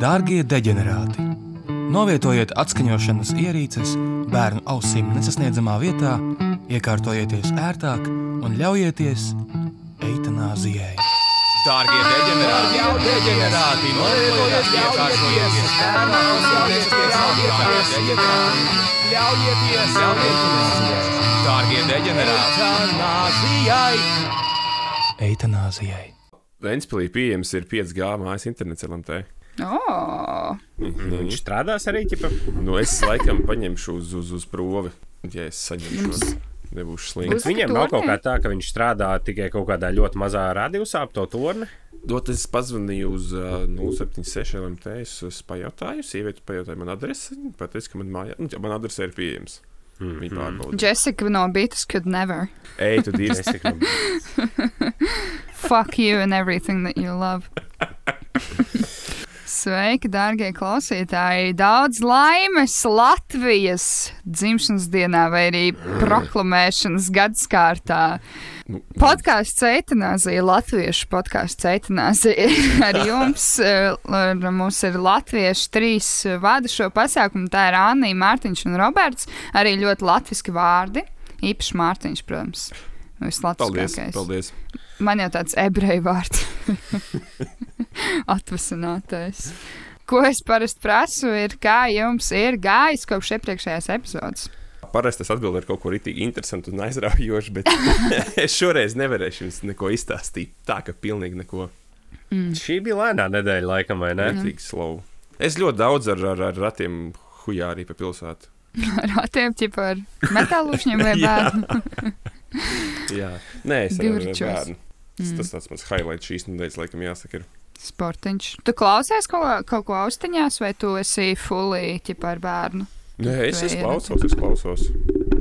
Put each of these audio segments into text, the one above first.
Dārgie deģenerāti! Novietojiet atskaņošanas ierīces bērnu ausīm nesasniedzamā vietā, iekārtojieties ērtāk un ļaujieties eitanāzijai. Dārgie deģenerāti! Jau deģenerāti! Novietojiet iekārtojieties bērnu ausīm nesasniedzamā vietā, ļaujieties eitanāzijai! Dārgie deģenerāti! Eitanāzijai! Eitanāzijai! Ventspīlī pieejams ir 5G mājas internets LMT. Oh, Nu, viņš strādās arī ķipa. Nu, es laikam paņemšu uz, uz, uz provi, ja es saņemšu. Nebūšu slinks. Viņiem nav kaut kā tā, ka viņš strādā tikai kaut kādā ļoti mazā radiusā ap to torni. Dot, es pazvanīju uz uh, 076 LMT. Es, es pajautāju, sieviete pajautāja man adresi. Viņa pateica, ka man mājā, nu, man adrese ir pieejams. Mm. Viņa pārbauda. Jessica no Beatles could never. Ej, tu dīsti. Es tikai Fuck you and everything that you love. Sveiki, dārgie klausītāji! Daudz laimes Latvijas dzimšanas dienā vai arī proklamēšanas gadsimtā. Podkāsts Eitanāzija, Latviešu podkāsts Eitanāzija ar jums. eh, mums ir latvieši trīs vada šo pasākumu. Tā ir Anna, Mārtiņš un Roberts. Arī ļoti latviski vārdi. Īpaši Mārtiņš, protams. Paldies, Vislabākais. paldies. Man jau tāds ebreju vārds. Atvasinātais. Ko es parasti prasu, ir, kā jums ir gājis kopš iepriekšējās epizodes. Parasti es atbildēju ar kaut ko rītīgi interesantu un aizraujošu, bet es šoreiz nevarēšu jums neko izstāstīt. Tā ka pilnīgi neko Šī bija lēnā nedēļa, laikam, vai ne? rītīgi slovu. Es ļoti daudz ar, ar, ar ratiem hujā arī pa pilsētu. Ar attiecībā par metālušņiem vai bērnu. Jā, nē, es arī ar Gurčos. bērnu. Tas, tas tāds mans highlights šīs nedēļas, laikam, jāsaka. Ir. Sportiņš. Tu klausies kaut, kaut ko austiņās, vai tu esi fulī ķipa ar bērnu? Nē, es, es klausos, es klausos.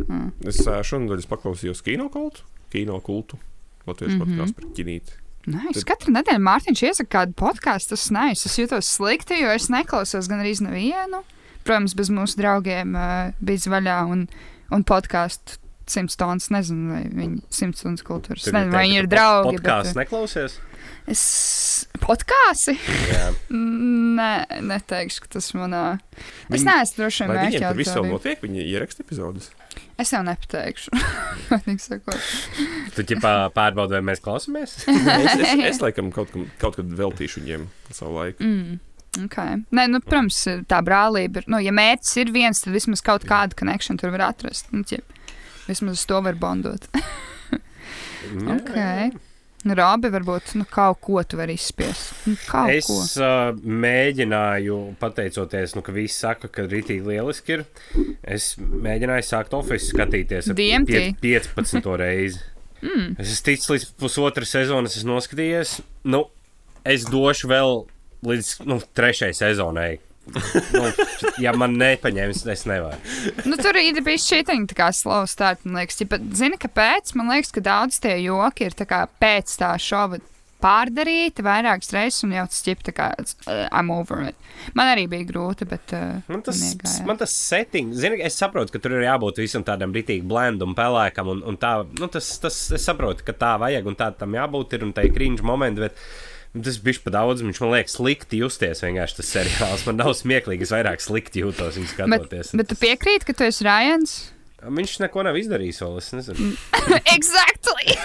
Mm. Es šonadēļ es paklausījos kino kultu. Kino kultu. Latvijas mm. -hmm. podkāstu par ķinīti. Nē, es katru nedēļu Mārtiņš iesaka kādu podkāstu, tas nais. Es jūtos slikti, jo es neklausos gan arī nevienu. Protams, bez mūsu draugiem uh, bija zvaigžā un, un podkāstu simts tonnas. Nezinu, vai viņi simts tonnas kultūras. Es nezinu, vai viņi ir draugi. Podkāsts Bet, neklausies? Es podkāsi? Jā. Nē, neteikšu, ka tas manā. Es Viņi- neesmu droši vien Vai viņiem tur mērķi viss vēl notiek? Viņi ieraksta epizodes. Es jau nepateikšu. Tu ķipā pārbaudi, vai mēs klausāmies? es, es, es laikam kaut, kam, kaut kad veltīšu viņiem savu laiku. Mm. Okay. Nē, nu, protams, tā brālība ir. Nu, ja mērķis ir viens, tad vismaz kaut kādu konekšanu tur var atrast. Nu, ķip, vismaz uz to var bondot. okay. Nu, Rābi, varbūt nu, kaut ko tu vari izspiest. Nu, Es ko. uh, mēģināju, pateicoties, nu, ka visi saka, ka rītīgi lieliski ir. Es mēģināju sākt oficiāli skatīties piec- 15. reizi. Mm. Es ticis līdz pusotras sezonas, esmu noskatījies. Nu, es došu vēl līdz nu, trešajai sezonai. Nu, ja man nepaņems, es nevaru. Nu, tur ir bijis šī tā kā slow start. Man liekas, ja, zini, kāpēc? Man liekas, ka daudz tie joki ir tā kā pēc tā šova pārdarīti vairākas reizes, un jau tas ķip tā kā uh, I'm over it. Man arī bija grūti, bet. Uh, Man tas, iegāja. man tas setting, zini, es saprotu, ka tur ir jābūt visam tādam rītīgi blendam, pelēkam, un, un tā, nu, tas, tas, es saprotu, ka tā vajag, un tā tam jābūt, ir, un tā ir cringe momenti, bet tas bija pa daudz, viņš man liekas slikti justies vienkārši tas seriāls. Man nav smieklīgi, es vairāk slikti jūtos Bet, skatoties. bet tu piekrīti, ka tu esi Rājans? Viņš neko nav izdarījis vēl, es nezinu. exactly!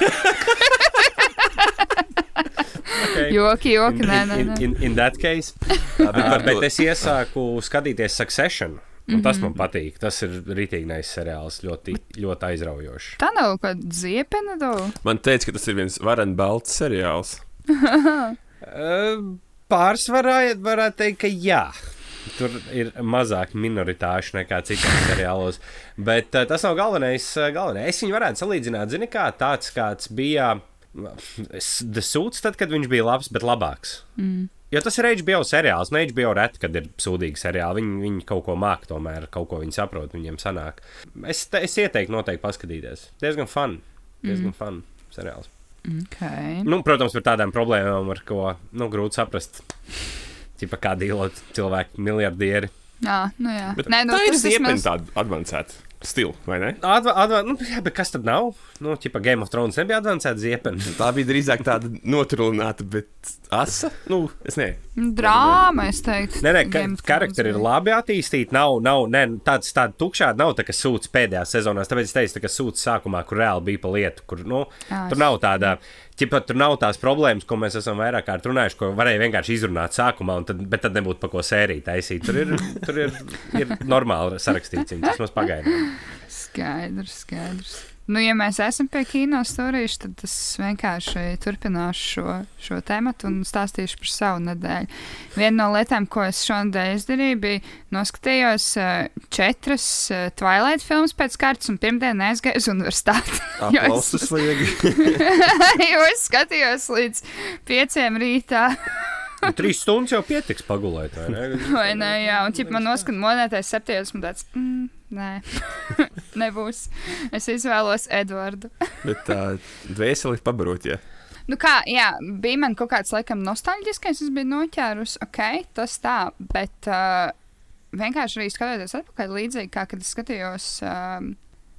Okay. Joki, joki, In, nē, nē, in, in, in that case. bet, bet es iesāku skatīties Succession. Un tas man patīk. Tas ir rītīgi neizs seriāls, ļoti, ļoti aizraujošs. Tā nav kaut kāda ziepena, do. Man teica, ka tas ir viens varens balts seriāls. Pārsvarā varētu teikt, ka jā. Tur ir mazāk minoritāšu nekā citos seriālos. Bet uh, tas nav galvenais, galvenais. Es viņu varētu salīdzināt, zini, kā tāds, kāds bija The Suits, tad, kad viņš bija labs, bet labāks. Mm. Jo tas ir HBO seriāls. Ne HBO reti, kad ir sūdīgi seriāli. Viņi, viņi kaut ko māca, tomēr kaut ko viņi saprot, viņiem sanāk. Es, es ieteiktu noteikti paskatīties. Diezgan fun. Diezgan mm. fun seriāls. Okay. Nu, protams, par tādām problēmām, ar ko nu, grūti saprast. Tipā kā dīlot cilvēki, miljardieri. Jā, nu jā. Bet Nē, nu, tā ir ziepena vismaz- tāda advancēta. Stilu, vai ne? Adva, adva, nu, jā, bet kas tad nav? Nu, ķipa Game of Thrones nebija advancēta ziepena. Tā bija drīzāk tāda notrūlināta, bet asa. Nu, es ne. Drāma, es teiktu. Nē, nē, ka, karakteri ir labi attīstīti. Nav, nav ne, tāds tāda tukšā, nav tā, ka sūds pēdējās sezonās. Tāpēc es teicu, tā, ka sūds sākumā, kur reāli bija pa lietu, kur nu, Ā, tur nav tāda. Ķipa, tur nav tās problēmas, ko mēs esam vairāk kārt runājuši, ko varēja vienkārši izrunāt sākumā, tad, bet tad nebūtu pa ko sēriju taisīt. Tur ir, tur ir, ir normāli sarakstīts, viņas vismaz pagaidām. Skaidrs, skaidrs. Nu, ja mēs esam pie kino stūrīša, tad es vienkārši turpināšu šo, šo tēmu un stāstīšu par savu nedēļu. Viena no lietām, ko es šonadēļ izdarīju, bija noskatījos uh, četras uh, Twilight filmas pēc kārtas, un pirmdien aizgāju uz universitāti. Aplausus liegi. jo es skatījos līdz pieciem rītā. Trīs stundas jau pietiks pagulēt, vai ne? Vai ne? Jā, un ķip, man noskatīt monētais septiņos, un tāds mm, - nē, nebūs. Es izvēlos Edvardu. Bet tā dvēseli pabarot, ja. Nu kā, jā, bija man kaut kāds, laikam, nostalģiskais, es biju noķērus, ok, tas tā, bet uh, vienkārši arī skatoties atpakaļ līdzīgi, kā kad es skatījos uh,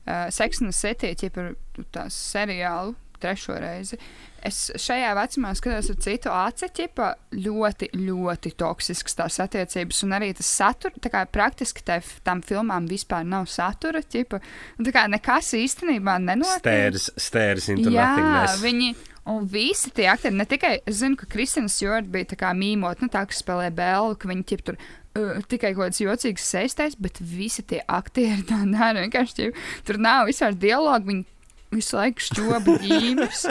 Sex and the City, ķipa tās seriālu trešo reizi. Es šajā vecumā skatos ar citu aci, ķipa ļoti, ļoti toksisks tās attiecības, un arī tas saturs, tā kā praktiski tā, tam filmām vispār nav satura, ķipa, un tā kā nekas īstenībā nenotiek. Stērs, stērs nothingness. viņi. Un visi tie aktieri, ne tikai es zinu, ka Kristina Stjorta bija tā kā mīmot, nu tā, kas spēlē Bēlu, ka viņi ķip tur uh, tikai kaut kāds jocīgs seistais, bet visi tie aktieri tā dara. Vienkārši ķip, tur nav vispār dialogu, viņi visu laiku šķoba ģīmes.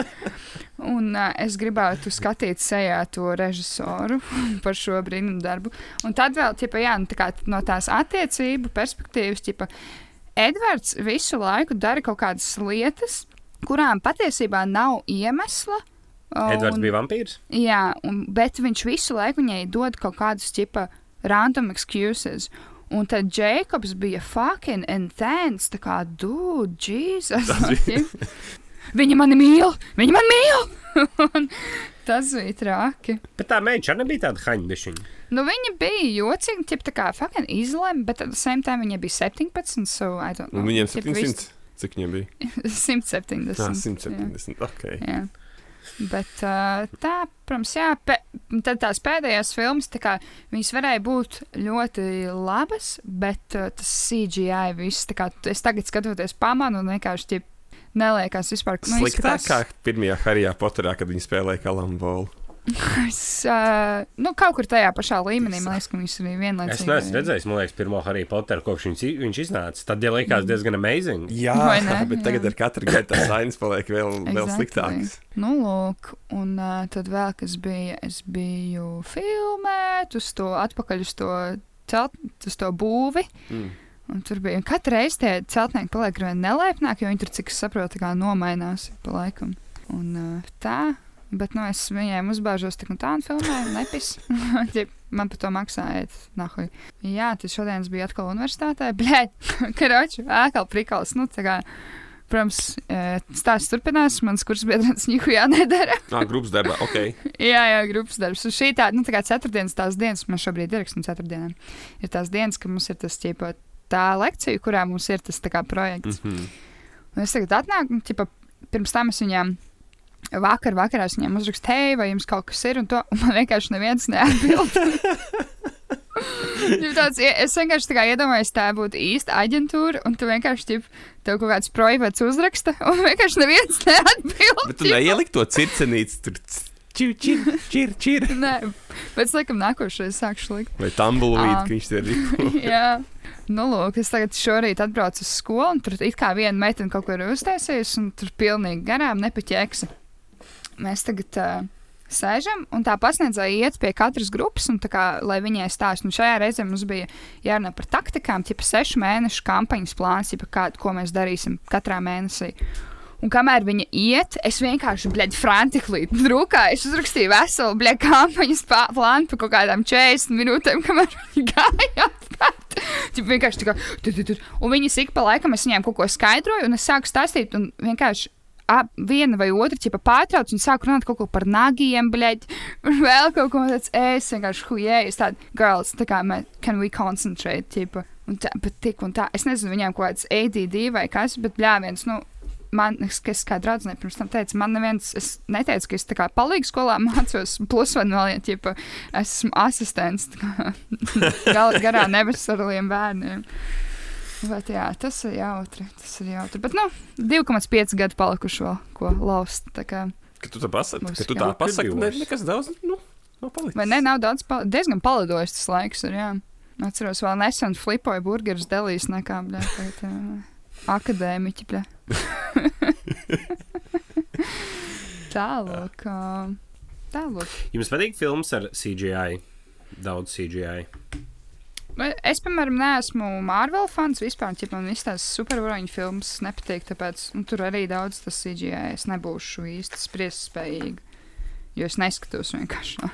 Un uh, es gribētu skatīt sejā to režisoru par šo brīnumu darbu. Un tad vēl, ķipa, jā, nu, tā kā no tās attiecību perspektīvas, ķipa, Edvards visu laiku dara kaut kādas lietas, kurām patiesībā nav iemesla. Edvards un- bija vampīrs. Jā, un, bet viņš visu laiku viņai dod kaut kādus tipa random excuses. Un tad Jēkabs bija fucking intense. Tā kā, dude, Jesus. Viņa mani mīl, viņa mani mīl! Tas bija traki. Bet tā meitene arī nebija tāda haņbišķiņa. Nu, viņa bija jocīga, tip, tā kā fucking izlēma, bet at the same time viņa bija 17, so I don't know. Un viņiem Tip, 700. Cik viņiem bija? viss- 170. Jā, jā. 170. Ok. Jā. Bet uh, tā, protams, jā, pe, tad tās pēdējās filmas, tā kā viņas varēja būt ļoti labas, bet uh, tas CGI viss, tā kā es tagad skatoties pamanu un vienkārši ķip, neliekas vispār, nu, Sliktāk izskatās- kā pirmajā Harijā Poterā, kad viņi spēlēja kalambolu. Es, uh, nu, kaut kur tajā pašā līmenī, man liekas, ka viņas arī vienlaicīgi. Es neesmu redzējis, man liekas, pirmo Harry Potteru kopš viņš, viņš iznāca. Tad jau likās diezgan amazing. Jā, Vai ne? bet tagad Jā. ar katru gadu tas ainas paliek vēl, vēl Exactly. sliktāks. Nu, lūk, un uh, tad vēl kas bija, es biju filmēt uz to, atpakaļ uz to, celt, uz to būvi. Mm. Un tur bija katru reizi tie celtnieki paliek ar vien nelaipnāki, jo viņi tur, cik es saprotu, tā nomainās pa laikam. Un uh, tā, bet nu, es viņiem uzbāžos tik un tā un filmēju, nepis. Man par to maksāja, nahuj. Jā, tas šodien es biju atkal universitātē, blēd, karoči, ēkal prikals, nu tā. Protams, eh, stāsts turpinās. Mans kurs biedrs Nīhujā nedara. Ah, grupas darbā, ok. Jā, jā, grupas darbs. Un šī tā, nu, tā kā ceturtdienas tās dienas, mēs šobrīd ierakstām ceturtdienām, ir tās dienas, kad mums ir tas ķipa, tā lekcija, kurā mums ir tas kā projekts. Mm -hmm. Un es tagad atnāku, un ķipa, pirms tam es viņām vakar, vakarā es viņiem uzrakstu, hei, vai jums kaut kas ir, un to un man vienkārši neviens neatbild. Tāds, es vienkārši tā iedomājos, tā būtu īsta aģentūra, un tu vienkārši ģip, tev kaut kāds projekts uzraksta, un vienkārši neviens neatbild. Bet tu neieliki to circenīti, tur čir, čir, čir, čir. Nē, bet es laikam nākošais sākšu likt. Vai tumbleweed, Ā. ka viņš te ir. Jā, nu, lūk, es tagad šorīt atbraucu uz skolu, un tur it kā viena meitene kaut ko ir uztaisījusi, un tur pilnīgi garām nepaķēksi. Mēs tagad uh, sēžam, un tā pasniedzēja iet pie katras grupas, un tā kā, lai viņai stāsta, un šajā reizē mums bija jārunā par taktikām, tipa sešu mēnešu kampaņas plāns, tipa kā, ko mēs darīsim katrā mēnesī. Un kamēr viņa iet, es vienkārši, bļaigi, frantiski drukāju. Es uzrakstīju veselu, bļaigi, kampaņas plānu par kaut kādām 40 minūtēm, kamēr viņa gāja. Viņa vienkārši tā kā, tu, tu, tu. Un viņas ik pa laikam es viņām kaut ko skaidroju, un es sāku stāstīt, un vienkārši. Ap, viena vai otra ķipa pārtrauc un sāk runāt kaut ko par nagiem, bļaigi, un vēl kaut ko tādu. Es vienkārši hujēju, es tādu, girls, tā kā mēs, can we concentrate, ķipa. Un tā, bet tik un tā, es nezinu, viņiem kaut kāds ADD vai kas, bet bļāviens, nu, man, kas kā draudzene pirms tam teica, man neviens, es neteicu, ka es tā kā palīgu skolā mācos, plus vai vēl, ja, ķipa, esmu asistents, tā kā, gal, garā neveseliem bērniem. Bet jā, tas ir jautri, tas ir jautri. Bet, nu, 2,5 gadu palikuši vēl, ko laust, tā kā. Kad tu tā pasaki, kad tu tā pasaki, ne, nekas daudz, nu, nav palicis. Vai ne, nav daudz, pal diezgan palidojis tas laiks, ir, jā. Atceros, vēl nesen flipoju burgerus delīs nekā, bļā, tagad, jā, akadēmiķi. Tālāk, tālāk. Jums patīk filmas ar CGI? Daudz CGI. Es, piemēram, neesmu Marvel fans vispār. Ja man tās supervaroņu filmas nepatīk, tāpēc nu, tur arī daudz tas CGI. Es nebūšu īsti spriest spējīga. Jo es neskatos vienkārši.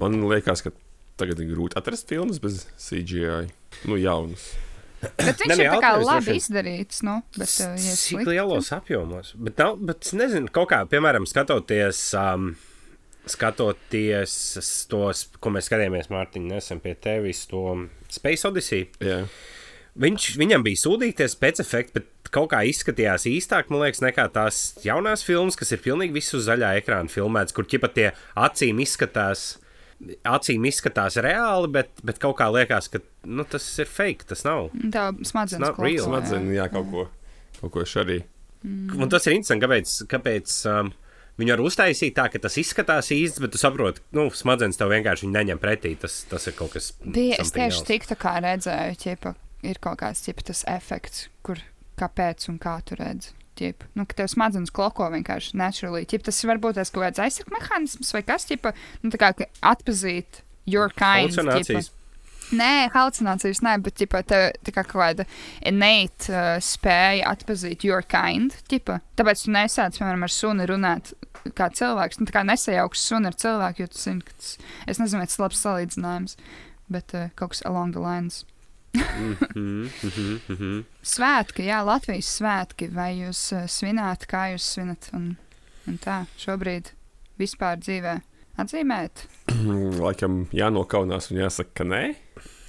Man liekas, ka tagad ir grūti atrast filmas bez CGI. Nu, jaunas. Bet viņš Ne, ir tā kā labi izdarīts. Nu, bet, uh, ja Cik lielos apjomos. Bet, nav, bet es nezinu, kaut kā, piemēram, skatoties, um, skatoties tos, ko mēs skatījāmies, Mārtiņ, nesen pie tevis, to Space Odyssey. Jā. Viņš, viņam bija sūdīties pēc efekta, bet kaut kā izskatījās īstāk, man liekas, nekā tās jaunās filmas, kas ir pilnīgi visu zaļā ekrāna filmētas, kur ķipa tie acīm izskatās. Acīm izskatās reāli, bet, bet kaut kā liekas, ka nu, tas ir fake. Tas nav. Tā smadzenes jā. Smadzenes, jā, kaut ko. Kaut ko arī. Un tas ir interesanti, kāpēc, kāpēc um, viņi var uztaisīt tā, ka tas izskatās īsts, bet tu saproti, nu, smadzenes tev vienkārši neņem pretī. Tas, tas ir kaut kas Bija, es tieši else. tik tā kā redzēju, ķipa, ir kaut kāds ķipa, tas efekts, kur kāpēc un kā tu redzi. Ķipa. Nu, ka tev smadzenes kloko vienkārši naturally. Ķipa, tas var būt tas kaut kāds aizsardzības mehānisms vai kas, ķipa, nu, tā kā atpazīt your kind. Nē, halucinācijas nē, bet ķipa, tev tā kā kāda innate uh, spēja atpazīt your kind. Ķipa. Tāpēc tu nesāc, piemēram, ar suni runāt kā cilvēks. Nu, tā kā nesajauks suni ar cilvēku, jo tu zini, ka tas, es nezinu, vai tas ir labs salīdzinājums, bet uh, kaut kas along the lines. Svētki, jā, Latvijas svētki. Vai jūs uh, svināt, kā jūs svinat? Un, un tā, šobrīd vispār dzīvē atzīmēt. Laikam jānokaunās un jāsaka, ka nē.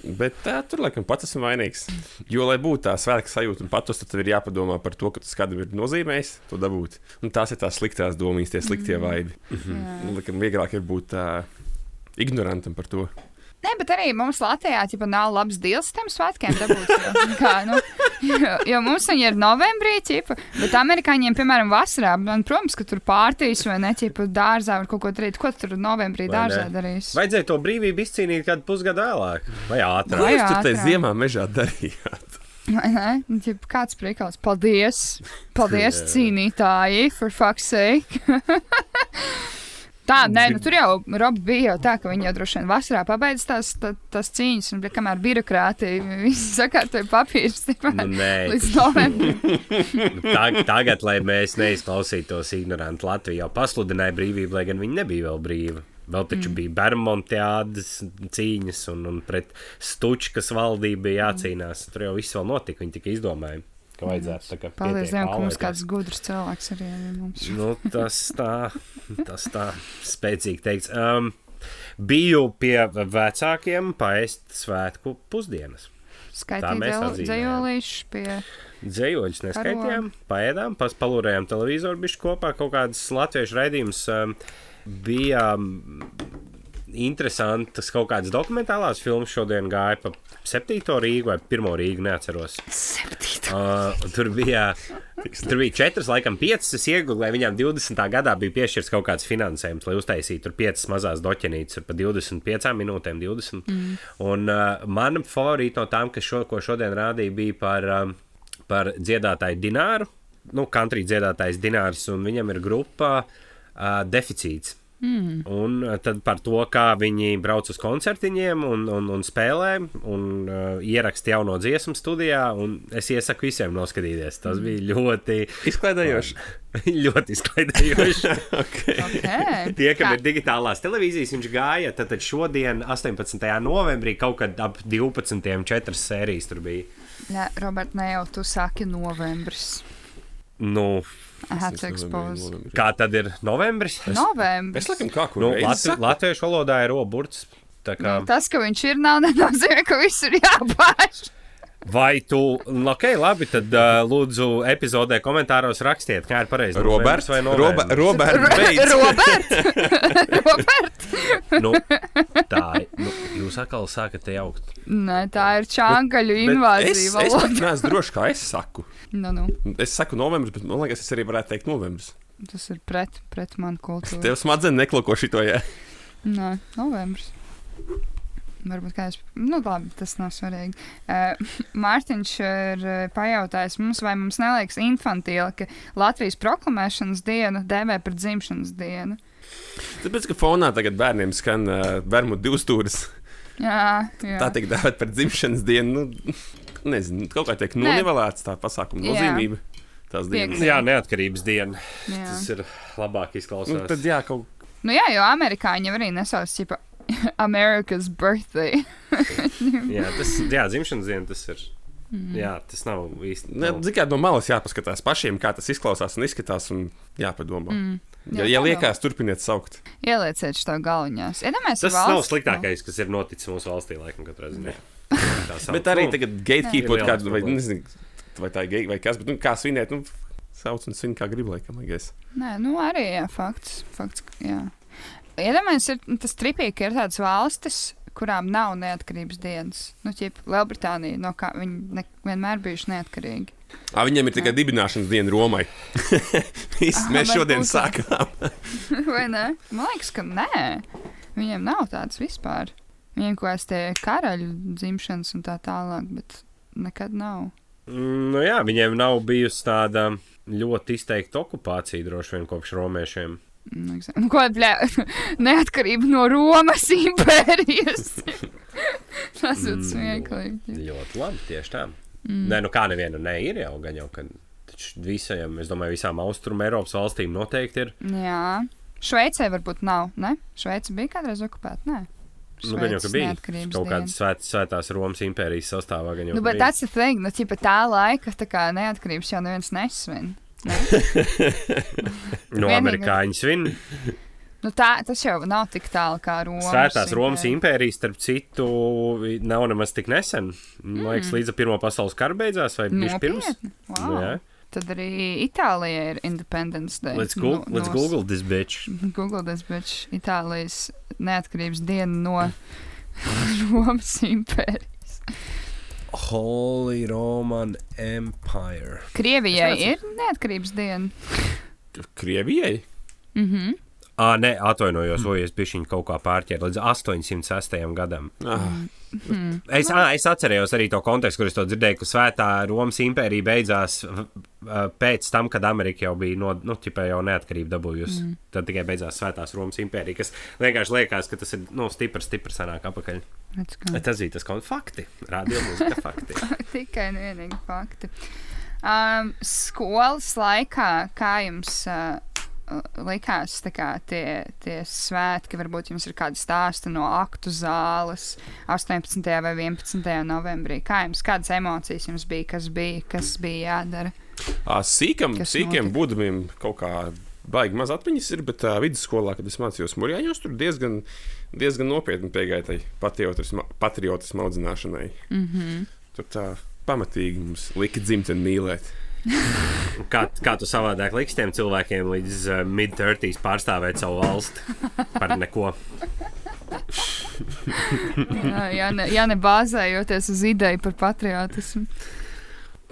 Bet tā, tur laikam pats esmu vainīgs. Jo, lai būtu tā svētku sajūta un patus, tad ir jāpadomā par to, ka tas kādam ir nozīmējis to dabūt. Un tās ir tās sliktās domas, tie sliktie vaibi. Jā. Nu, Laikam vieglāk ir būt tā ignorantam par to. Nē, bet arī mums Latvijā ķipa, nav labs deals tiem svētkiem. Dabūt, jo, kā, nu, jo, jo mums viņi ir novembrī, ķipa, bet amerikāņiem, piemēram, vasarā, man, protams, ka tur pārtīs vai ne, ķipa, dārzā var kaut ko darīt. Ko tu tur novembrī Vai dārzā ne? darīs? Vajadzēja to brīvību izcīnīt kādu pusgadu vēlāk, vai ātrāk. Vai Jūs tur tajā ziemā mežā darījāt. Ne? Nu, kāds priekals? Paldies! Paldies, cīnītāji, for fuck's sake! Tā, nē, nu, tur jau Robi bija jau tā, ka viņi jau droši vien vasarā pabeidz tās, tā, tās cīņas, un kamēr birokrātija visi sakārtoja papīrus Nu, nē, līdz novembrim. Tag, tagad, lai mēs neizklausītos ignoranti, Latvija jau pasludināja brīvību, lai gan viņi nebija vēl brīvi. Vēl taču mm. bija Bermontiādas cīņas, un, un pret Stučkas valdību bija jācīnās. Tur jau viss vēl notika, viņi tikai izdomāja, ka vajadzētu tā kā Paldies Dievam, ka mums kāds gudrs cilvēks arī ir. Mums. Nu, tas tā, tas tā spēcīgi teikts. Um, biju pie vecākiem paēst svētku pusdienas. Atzīmējam. dzējolīšu pie Dzējoļus neskaitījām, paēdām, paspalūrējām televizoru bišķi kopā, kaut kādas latviešu raidījumus. Um, bija um, interesantas kaut kādas dokumentālās filmas šodien gāja pa septīto Rīgu vai pirmo Rīgu, neatceros. septīto. Uh, tur bija, tur bija četras, laikam, piecas. Es iegūlēju, viņām 20. gadā bija piešķirts kaut kāds finansējums, lai uztaisītu tur piecas mazās doķenītes ar pa 25 minūtēm, 20. Mm. Un uh, mana favorīta no tām, šo, ko šodien rādīja, bija par, um, par dziedātāju Dināru. Nu, country dziedātājs Dinārs, un viņam ir grupa uh, deficīts. Mm. Un uh, tad par to, kā viņi brauc uz koncertiņiem un, un, un spēlē, un uh, ieraksta jauno dziesmu studijā. un Es iesaku visiem noskatīties. Tas bija ļoti, Izklaidējoši. ļoti izklaidējoši. Okay. Tie, kam Kā- ir digitālās televīzijas, viņš gāja. Tad, tad šodien, 18. novembrī, kaut kad ap 12. četras sērijas tur bija. Jā, Robert, ne jau tu saki novembris. Nu, To expose. kā tad ir novembris? Novembris. Es laikam kā kur Nu, Latvi, latviešu valodā ir roburts. Tā kā, Nu, tas, ka viņš ir, nav nenozīmē, ka viss ir jāpāž. Vai tu, nu, ok, labi, tad uh, lūdzu epizodē komentāros rakstiet, kā ir pareizi. Roberts vai? Roberts beidz. Robert! Robert! Nu, tā ir. Nu, jūs atkal sākat te jaukt. Nē, tā ir čāngaļu Bet Es, invāzija. es valoda. neesmu drošs, kā es saku. Nu, nu, Es saku novembris, bet man liekas, es arī varētu teikt novembris. tas ir pret, pret manu kultūru. Tev smadzenes nekloko šito, ja Nē, novembris. Varbūt kā es. Nu, labi, tas nav svarīgi. Uh, Mārtiņš ir uh, pajautājis mums, vai mums neliekas infantīli, ka Latvijas proklamēšanas dienu dēvē par dzimšanas dienu. Tāpēc, ka fonā tagad bērniem skan uh, Bermudu divstūris, Jā, jā. tā tiek dēvēta par dzimšanas dienu. Nu, nezinu, kaut kā tiek nonivelēts tā pasākuma Jā. nozīmība. Tās dienas. Jā, neatkarības diena. jā. Tas ir labāk Nu, izklausās. tad jā, kaut Nu, jā, jo amerikāņi arī nesauc tipa America's birthday. jā, tas jā, dzimšanas diena tas ir. Mhm. Jā, tas nav īsti. Ne, nav- kā, no malas jāpaskatās pašiem, kā tas izklausās un izskatās, un jāpadomā. Mm. Jā, Ja, ja liekas, turpiniet saukt. Ielieciet šo galviņās. Iedomājieties, Tas nav sliktākais, kas ir noticis mūsu valstī, laikam, katrā ziņā. Bet arī Nu, tagad gatekeepot kādu, vai nezinu, vai tā ir gate vai kas, bet nu, kā svinēt, nu, sauc un svin kā grib, laikam, I guess. Nē, nu arī jā, fakts. fakts jā. Iedomājieties, ir tas tripīgi, ka ir tādas valstis, kurām nav neatkarības dienas. Nu, ķip, Lielbritānija, no kā viņi ne, vienmēr bijuši neatkarīgi. À, viņiem ir tikai dibināšanas diena Romai. Viss, Ah, mēs šodien varbūt. sākām. Vai ne? Man liekas, ka nē. Viņiem nav tādas vispār. Viņiem kaut kādas tie karaļu dzimšanas un tā tālāk, bet nekad nav. Mm, Nu jā, viņiem nav bijusi tāda ļoti izteikta okupācija droši vien kopš romiešiem. Nu, Nu, ko bļā, neatkarība no Romas impērijas. Tas ir Mm, smieklīgi. Ļoti labi, tieši tā. Mm. Nē, nu kā nevienu ne ir jau gan jau, ka visiem, es domāju, visām austrumu Eiropas valstīm noteikti ir. Jā. Šveicē varbūt nav, ne? Šveice bija kādreiz okupēta, nē. Nu, gan jau, ka bija kaut kādas svēt, svētās Romas impērijas sastāvā. Nu, bet tas ir thing, nu, tā laika, tā kā neatkarības jau neviens nesvin. No amerikāņu svin. Nu, tā, tas jau nav tik tālu kā Romas. Svētās Romas impērija. impērijas, starp citu, nav nemaz tik nesen. Man liekas, līdz Pirmā pasaules kara beidzās, vai bija pirms? Mm. Wow. Nu, jā. Tad arī Itālijai ir Independence Day. Let's, go, No- let's nos- Google this bitch. Google tas, bet Itālijas neatkarības diena no Romas impērijas. Holy Roman Empire. Krievijai ir neatkarības diena. Krievijai? Mhm. Ah, nē, atvainojos, vai es biju kaut kā pārķēru līdz 806. gadam. Ah, Hmm. Es, ah, es atcerējos arī to kontekstu, kur es to dzirdēju, ka Svētā Romas impērija beidzās pēc tam, kad Amerika jau bija no, nu, ķipē jau neatkarību dabūjusi. Mm. Tad tikai beidzās Svētās Romas impērija, kas vienkārši liekas, ka tas ir nu, stiprs, stiprs sanāk apakaļ. Tas bija tas kaut fakti. Rādio mūzika fakti. Tikai un vienīgi fakti. Um, skolas laikā, kā jums uh, likās kā, tie, tie svētki, varbūt jums ir kādi stāsti no aktu zāles 18. vai 11. novembrī? Kā jums, kādas emocijas jums bija, kas bija, kas bija jādara? Sīkam, sīkiem notika? būdamiem kaut kā baigi maz atmiņas ir, bet uh, vidusskolā, kad es mācījos Mūrjāņos, tur diezgan, diezgan nopietni piegāja tai patriotisma audzināšanai. Mm -hmm. Tur tā pamatīgi mums lika dzimteni mīlēt. Kā, kā tu savādāk liksi tiem cilvēkiem līdz uh, mid-30s pārstāvēt savu valsti par neko? jā, ja ne, ja ne bāzējoties uz ideju par patriotismu.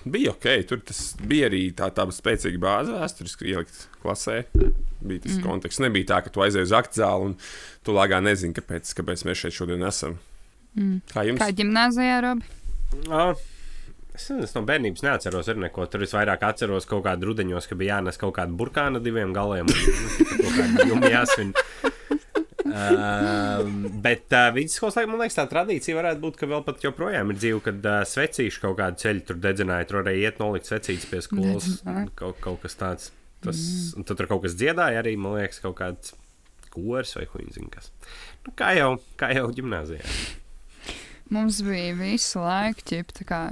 Bija ok, tur tas bija arī tā, tā spēcīga bāze, vēsturiski ielikt klasē. Bija tas mm. konteksts. Nebija tā, ka tu aizēji uz aktu zāli un tu lāgā nezini, kāpēc, kāpēc mēs šeit šodien esam. Mm. Kā jums? Kā ģimnāzijā, Robi? Ah, Es, es no bērnības neatceros ar neko. Tur es vairāk atceros kaut kādu rudeņos, ka bija jānes kaut kāda burkāna diviem galiem. un, nu, kaut kāda jumja jāsvin. Uh, bet uh, vidusskolas laikā man liekas, tā tradīcija varētu būt, ka vēl pat joprojām ir dzīve, kad uh, svecīši kaut kādu ceļu tur dedzināja. Tur arī iet nolikt svecītes pie skolas. Kaut, kaut kas tāds. Tas, mm. Tad tur kaut kas dziedāja arī, man liekas, kaut kāds kors vai huīns. Nu, kā jau, kā jau gimnāzijā. Mums bija visu laiku ķip, tā kā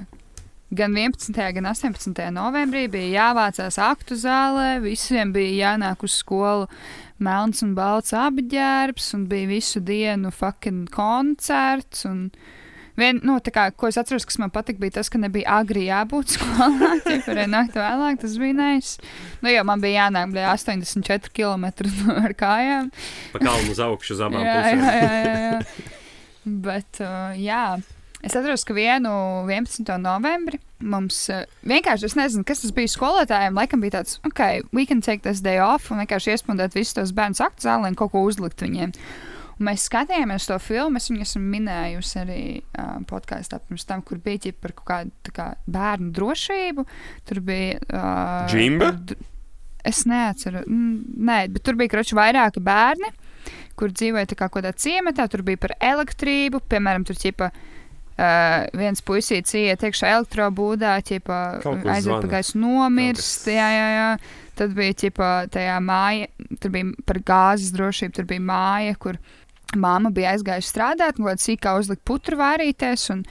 gan 11. gan 18. novembrī bija jāvācās aktu zālē, visiem bija jānāk uz skolu melns un balts apģērbs, un bija visu dienu fucking koncerts, un Vien, nu, kā, ko es atceros, kas man patika, bija tas, ka nebija agri jābūt skolā. Tie varēja nākt vēlāk, tas bija nais. Nu, jo man bija jānāk bija 84 km ar kājām. Pa kalnu uz augšu, uz abām pusēm. jā, jā, jā, jā. Bet, uh, jā. Es atceros, ka vienu 11. novembri mums uh, vienkārši, es nezinu, kas tas bija skolotājiem, laikam bija tāds, ok, we can take this day off un vienkārši iespundēt visus tos bērnus aktu zālē un kaut ko uzlikt viņiem. Un mēs skatījāmies to filmu, es viņu esmu minējusi arī uh, podkāstā pirms tam, kur bija ķip par kaut kādu kā, bērnu drošību. Tur bija. Uh, Džimba? Es neatceru, nē, bet tur bija kroči vairāki bērni, kur dzīvoja kā kādā ciematā. Tur bija par elektrību, piemēram, tur ķipa. Uh, viens puisīts iet iekšā elektrobūdā, ķipa, aiziet zvana. pa gaisu nomirst. Jā, jā, jā. Tad bija ķipa, tajā māja, tur bija par gāzes drošību, tur bija māja, kur māma bija aizgājusi strādāt, un kādā sīkā uzlika putru vārīties. Un,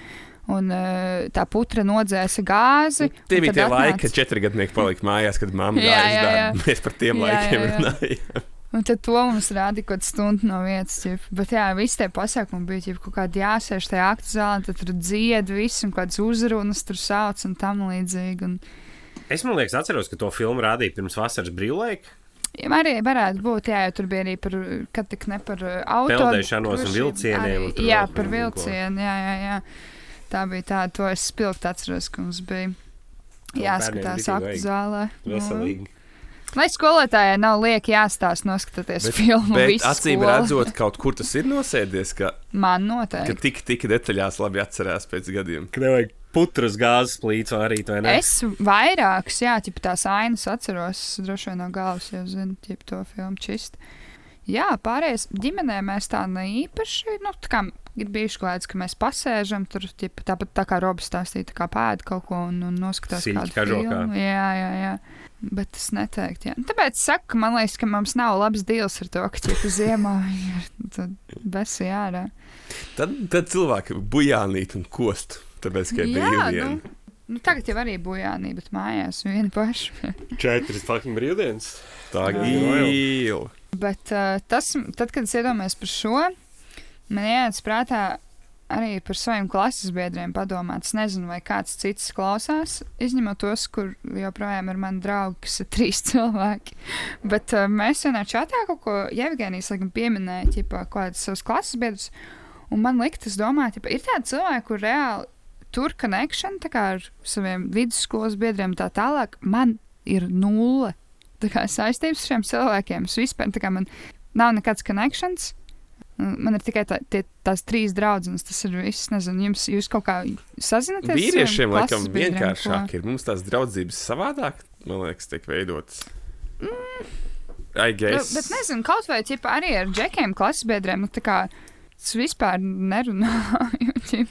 Un uh, tā putra nodzēsa gāzi. Tie un bija tie laiki, atnāca- kad četri gadnieki palika mājās, kad mamma gāja uz darbu. Mēs par tiem Jā, laikiem jā, jā. runājam. Un tad to mums rādīja kaut kāda stunda no vietas. Ķip. Bet jā, visi tie pasākumi bija ķip, kaut kādi jāsēž tajā aktu zālē, tad tur dzied viss un kādas uzrunas tur sauc un tam līdzīgi. Un, Es man liekas, atceros, ka to filmu rādīja pirms vasaras brīvlaika. ja, arī varētu būt, jā, jo tur bija arī par, kad tik ne par uh, auto. Peldēšanos un vilcieniem un tur Jā, par vilcienu, jā, jā, jā. Tā bija tā, to es spilgti atceros, ka mums bija. Jāskatās aktu zālē. Veselīgi. Lai skolotājai nav lieki jāstāsta, noskatoties Bet- filmu. Bet acīm skolu. redzot, kaut kur tas ir nosēdies, ka, Man ka noteikti. tik, tik detaļās labi atcerās pēc gadiem. Ka nevajag putras gāzes plīts vai arī ne. Es vairākas, jā, ķip, tās ainas atceros, droši vien no galvas jau zinu, ķip, to filmu čist. Jā, pārējais ģimenē mēs tā neīpaši, nu, tā kā ir bijuši kāds, ka mēs pasēžam tur, ķip, tāpat tā kā Robs stāstīja, tā kā pēda kaut ko un, un noskatās Siļķi kādu kažokā. filmu. Jā, jā, jā. Bet es neteiktu, jā. Tāpēc saku, ka man liekas, ka mums nav labs deals ar to, ka ķip ziemā ir besi ārā. Tad, tad cilvēki bujānīt un kost, tāpēc, ka ir brīvdiena. nu, nu, tagad jau arī bujānī, bet mājās vieni paši. Četras fucking brīvdienas. Tā gīla. Bet uh, tas, tad, kad es iedomājos par šo, man ienāca prātā arī par saviem klases biedriem padomāt. Es nezinu, vai kāds cits klausās, izņemot tos, kur joprojām ir mani draugi, kas ir trīs cilvēki. Bet uh, mēs vienā čatā kaut ko Jevgenijas laikam pieminēja, ķipā, kādas savas klases biedrus. Un man liktas domāt, ka ir tādi cilvēki, kur reāli tur connection tā kā ar saviem vidusskolas biedriem tā tālāk. Man ir nulle tā kā saistības ar šiem cilvēkiem. Es vispār tā kā man nav nekāds connections. Man ir tikai tā, tie, tās trīs draudzenes. Tas ir viss. Nezinu, jums, jūs kaut kā sazināties? ar Vīriešiem laikam vienkāršāk ir. Mums tās draudzības savādāk, man liekas, tiek veidotas. I ko- guess. Bet nezinu, kaut vai ķipa, arī ar džekiem, klases biedriem. Nu, tā kā es vispār nerunāju. ķip.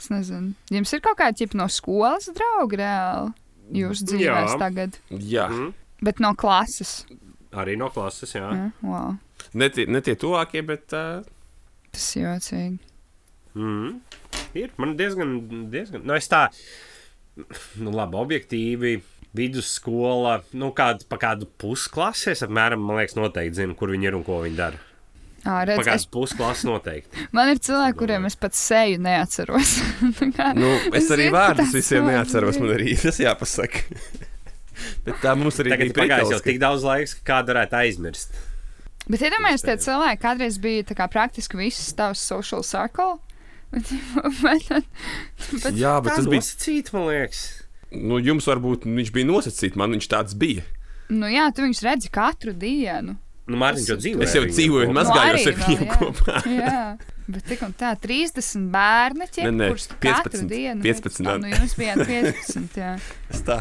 Es nezinu. Jums ir kaut kāda ķipa no skolas drauga reāli jūsu dzīvēs Jā. tagad. Jā, Mm. Bet no klases. Arī no klases, jā. Ja? Wow. Ne tie, ne tie tuvākie, bet uh, Tas ir jocīgi. Mm. Ir man diezgan, diezgan. Nu, es tā, nu, labi, objektīvi. Vidusskola, nu, kāda, pa kādu pusklasi. Es apmēram, man liekas, noteikti zinu, kur viņi ir un ko viņi dara. Ā, Pa redz, kādu es, pusklasi noteikti. man ir cilvēki, kuriem es pat seju neatceros. Kā- nu, es Es arī vārdus visiem cilvēks neatceros. Man arī tas jāpasaka. bet tā mums arī Tagad ir pagājis jau tik daudz laiks, ka kādu varētu aizmirst. Bet iedomājieties, tie Iespējams. cilvēki kādreiz bija tā kā praktiski viss tavs social circle. Bet, bet, bet, Jā, bet tas bija. nosacīts, man liekas. Nu, jums varbūt viņš bija nosacīts, man viņš tāds bija. nu, jā, tu viņus redzi katru dienu. Nu, Mārtiņš jau dzīvo. Es jau dzīvoju un mazgājos ar Nu, arī viņiem jā. kopā. Jā, bet tik un tā 30 bērni, tu katru 15, dienu 15 Ah, Nu, jums bija 15, jā. Es tā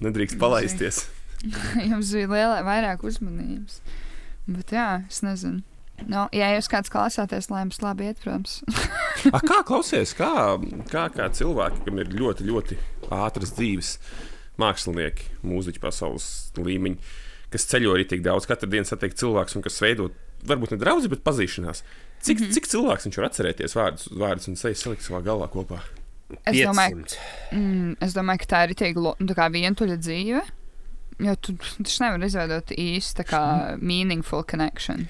nedrīkst palaisties. Jums bija liela, vairāk uzmanības. Bet jā, es nezinu. Nu, ja jūs kāds klausāties, lai jums labi iet, protams. A, kā klausies, kā, kā, kā cilvēki, kam ir ļoti, ļoti ātras dzīves, mākslinieki, mūziķi pasaules līmeņi, kas ceļo arī tik daudz, katru dienu satiek cilvēks un kas veido varbūt ne draugu, bet pazīšanās. Cik, mm -hmm. cik cilvēks viņš var atcerēties vārdus, vārdus un sejas salikt savā galvā kopā? Es domāju, 500. mm, es domāju, ka tā ir tik nu, vientuļa dzīve. Jo tu taču nevari izveidot īstu meaningful connection.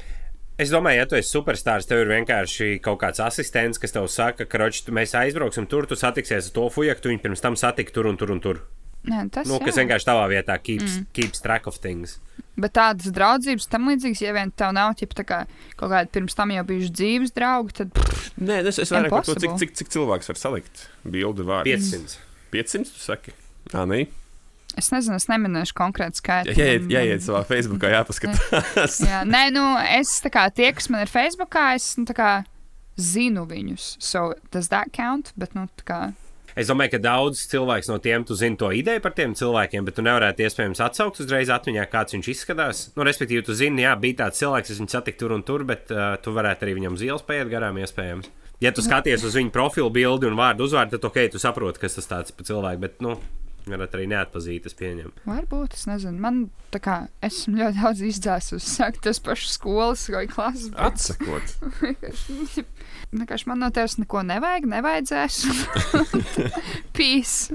Es domāju, ja tu esi superstarps, tev ir vienkārši kaut kāds asistents, kas tev saka, ka roči, mēs aizbrauksim tur, tu satiksies ar to fujaku, tu viņu pirms tam satiksi tur un tur un tur. Nē, tas Nu, kas jā. vienkārši tavā vietā keeps, mm. keeps track of things. Bet tādas draudzības tam līdzīgas, ja vien tev nav ķip, tā kā, kaut kādi pirms tam jau bijuši dzīves draugi, tad Nē, es, es vairāk par to, cik, cik, cik cilvēks var salikt bildi vārdu. 500. 500, tu saki? Ā, nē. Es nezinu, es neminēšu konkrētu skaitu. Jā, iet, Man- jāiet savā Facebookā, jāpaskatās. Jā, nē, nu, es tā kā tie, kas man ir Facebookā, es nu, tā kā zinu viņus. So, does that count? Bet, nu, tā kā. Es domāju, ka daudz cilvēks no tiem, tu zini to ideju par tiem cilvēkiem, bet tu nevarētu iespējams atsaukt uzreiz atmiņā, kāds viņš izskatās. Nu, respektīvi, tu zini, jā, bija tāds cilvēks, es viņu satiku tur un tur, bet uh, tu varētu arī viņam uz ielas paiet garām, iespējams. Ja tu skaties uz viņu profilu bildi un vārdu uzvārdu, tad ok, tu saproti, kas tas tāds par cilvēku, bet, nu, varat arī neatpazīt, es pieņemu. Varbūt, es nezinu. Man tā kā esmu ļoti daudz izdzēsus, sāk tas pašs skolas vai klases. bet Atsakot. vienkārši- man no tevis neko nevajag, nevajadzēs. peace.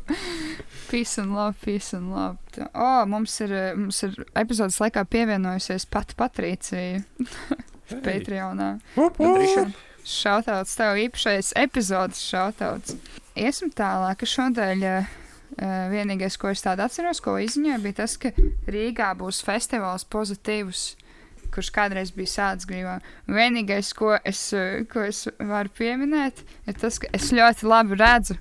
peace and love, peace and love. O, mums ir, mums ir epizodes laikā pievienojusies pati Patricija Patreonā. Šautauts tev īpašais epizodes šautauts. Iesim tālāk, ka šodien uh, vienīgais, ko es tādu atceros, ko izziņoju, bija tas, ka Rīgā būs festivāls pozitīvs, kurš kādreiz bija sācis grīvā. Vienīgais, ko es, eh, ko es varu pieminēt, ir tas, ka es ļoti labi redzu,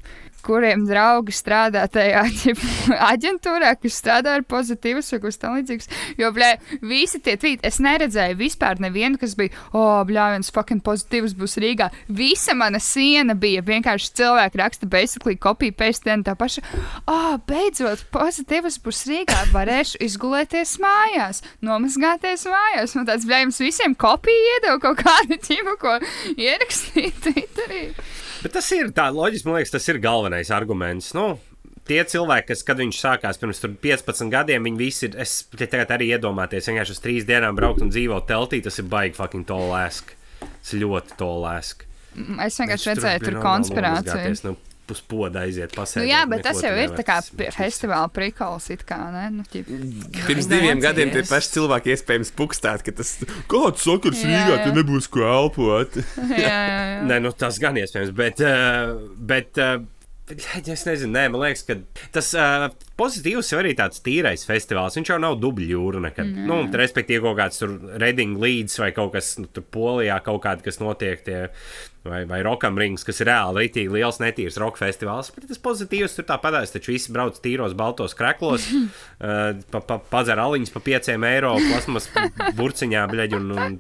kuriem draugi strādā tajā aģentūrā, kas strādā ar pozitīvus vai kas tam līdzīgs. Jo, blē, visi tie tvīti, es neredzēju vispār nevienu, kas bija, oh, blē, viens fucking pozitīvs būs Rīgā. Visa mana siena bija vienkārši cilvēki raksta, basically kopija tam tā paša. Oh, beidzot, pozitīvs būs Rīgā, varēšu izgulēties mājās, nomazgāties mājās. Un tāds, blē, jums visiem kopija iedeva kaut kādu ķimu, ko ierakstīt Twitterī. Bet tas ir tā loģiski, man liekas, tas ir galvenais arguments. Nu, tie cilvēki, kas, kad viņš sākās pirms tur 15 gadiem, viņi visi ir, es tagad arī iedomāties, vienkārši uz trīs dienām braukt un dzīvot teltī, tas ir baigi fucking tolēsk. Tas ļoti tolēsk. Es vienkārši redzēju tur konspirāciju. Nu, Puspoda aiziet pasēdēt. Nu, jā, bet tas jau ir tā kā ir festivāla prikals, it kā, ne? Nu, ķip, Pirms Es diviem gadiem tie paši cilvēki iespējams pukstēt, ka tas kāds sakars Rīgā, ka nebūs ko elpot. jā, jā, jā. Nē, nu, tas gan iespējams, bet. Uh, bet uh, Es nezinu, nē, man liekas, ka tas uh, pozitīvs jau arī tāds tīrais festivāls. Viņš jau nav dubļu jūra nekad. Mm. Nu, respektīvi, kaut kāds tur Reading līdz vai kaut kas nu, tur Polijā, kaut kāda, kas notiek, tie, vai, vai Rockam Rings, kas ir reāli rītīgi liels, netīrs roka festivāls. Bet tas pozitīvs tur tāpatās, taču visi brauc tīros, baltos kreklos, uh, pa, pa, padzer aliņus pa pieciem eiro, plasmas burciņā, bļaģi. Un, un,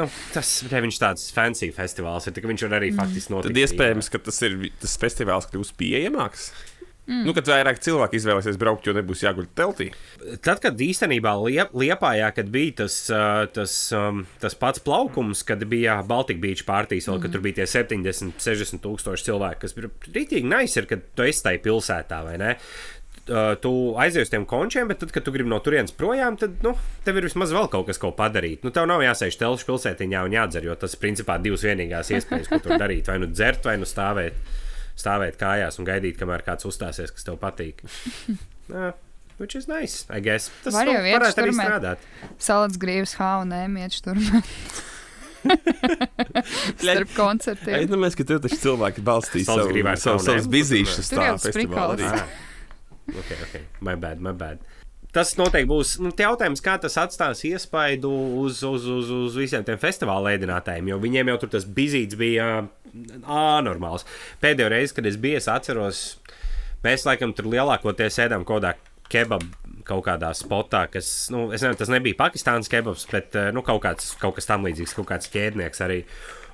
nu, tas te viņš tāds fancy festivāls ir, tā ka viņš var arī faktiski notikt. Tad iespējams, ka tas ir tas festivāls kļūs pieejamāks. Mm. Nu, kad vairāk cilvēku izvēlēsies braukt, jo nebūs jāguļ teltī. Tad, kad īstenībā liep, Liepājā, kad bija tas, tas, tas pats plaukums, kad bija Baltika Beach pārtīs, vēl, mm. kad tur bija tie 70, 60 tūkstoši cilvēki, kas bija rītīgi nice, ir, kad tu esi tajā pilsētā, vai ne? Tu aizies uz tiem končiem, bet tad, kad tu gribi no turienes projām, tad nu, tev ir vismaz vēl kaut kas, ko padarīt. Nu, tev nav jāsēž telšu pilsētiņā un jādzer, jo tas ir principā divas vienīgās iespējas, ko tur darīt. Vai nu dzert, vai nu stāvēt, stāvēt kājās un gaidīt, kamēr kāds uzstāsies, kas tev patīk. Nā, Which is nice, I guess. Tas Var nu, jau arī šturmēt. strādāt. Salats grīvs H&M iet tur. Starp koncertiem. Aizdomājies, ka tur taču cilvēki balstīs savu, savu, savus bizīšus Tur tā prikals. arī. Ah. Okay, okay. My bad, my bad. Tas noteikti būs nu, jautājums, kā tas atstās iespaidu uz, uz, uz, uz visiem tiem festivāla ēdinātājiem. Jo viņiem jau tur tas bizīts bija anormāls. Pēdējo reizi, kad es biju, es atceros, mēs laikam tur lielākoties ēdām kaut kādā kebabu. Kaut kādā spotā, kas, nu, es nezinu, tas nebija Pakistānas kebabs, bet nu, kaut, kāds, kaut kas tam līdzīgs, kaut kāds ķēdnieks arī.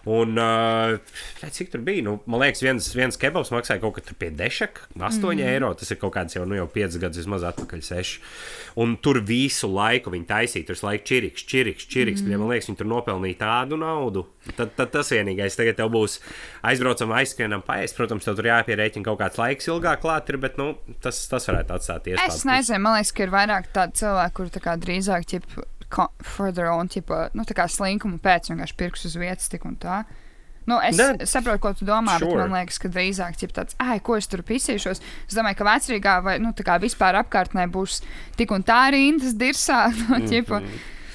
Un, uh, cik tur bija? Nu, man liekas, viens, viens kebabs maksāja kaut kā pie dešaka, 8 mm. eiro. Tas ir kaut kāds jau, nu, jau 5 gadus vismaz atpakaļ, 6. Un tur visu laiku viņi taisīja, tur laiku čiriks, čiriks, čiriks. Mm. Man liekas, viņi tur nopelnīja tādu naudu. Tad, tad tas vienīgais, tagad tev būs aizbraucam, aizskrienam, paēst. Protams, tev tur jāpierēķina kaut kāds laiks ilgāk klāt, ir, bet nu, tas, tas varētu atstāt iespēju. Es nezinu, man liekas, ka ir vairāk tādu cilvēku, kur tā kā drīzāk ķip, ko- for their own, ķipa, nu, tā kā slinkuma pēc vienkārši pirks uz vietas tik un tā. Nu, es ne, saprotu, ko tu domā, sure. bet man liekas, ka drīzāk ir tāds, ah, ko es tur pisīšos. Es domāju, ka vecrīgā vai nu, vispār apkārtnē būs tik un tā rindas dirsā. Nu, ķipa,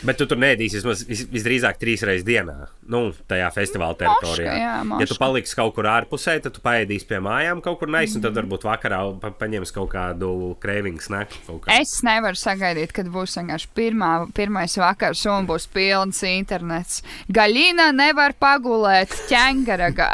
Bet tu tur nedīsi vismaz vis, visdrīzāk trīs reizes dienā, nu, tajā festivāla teritorijā. jā, ja tu paliksi kaut kur ārpusē, tad tu paēdīsi pie mājām kaut kur neizsmeļot, un tad varbūt vakarā pa, paņems kaut kādu krēvingu snaku. Es nevaru sagaidīt, kad būs vienkārši pirmā, pirmais vakars un būs pilns internets. Gaļina nevar pagulēt ķēngaragā.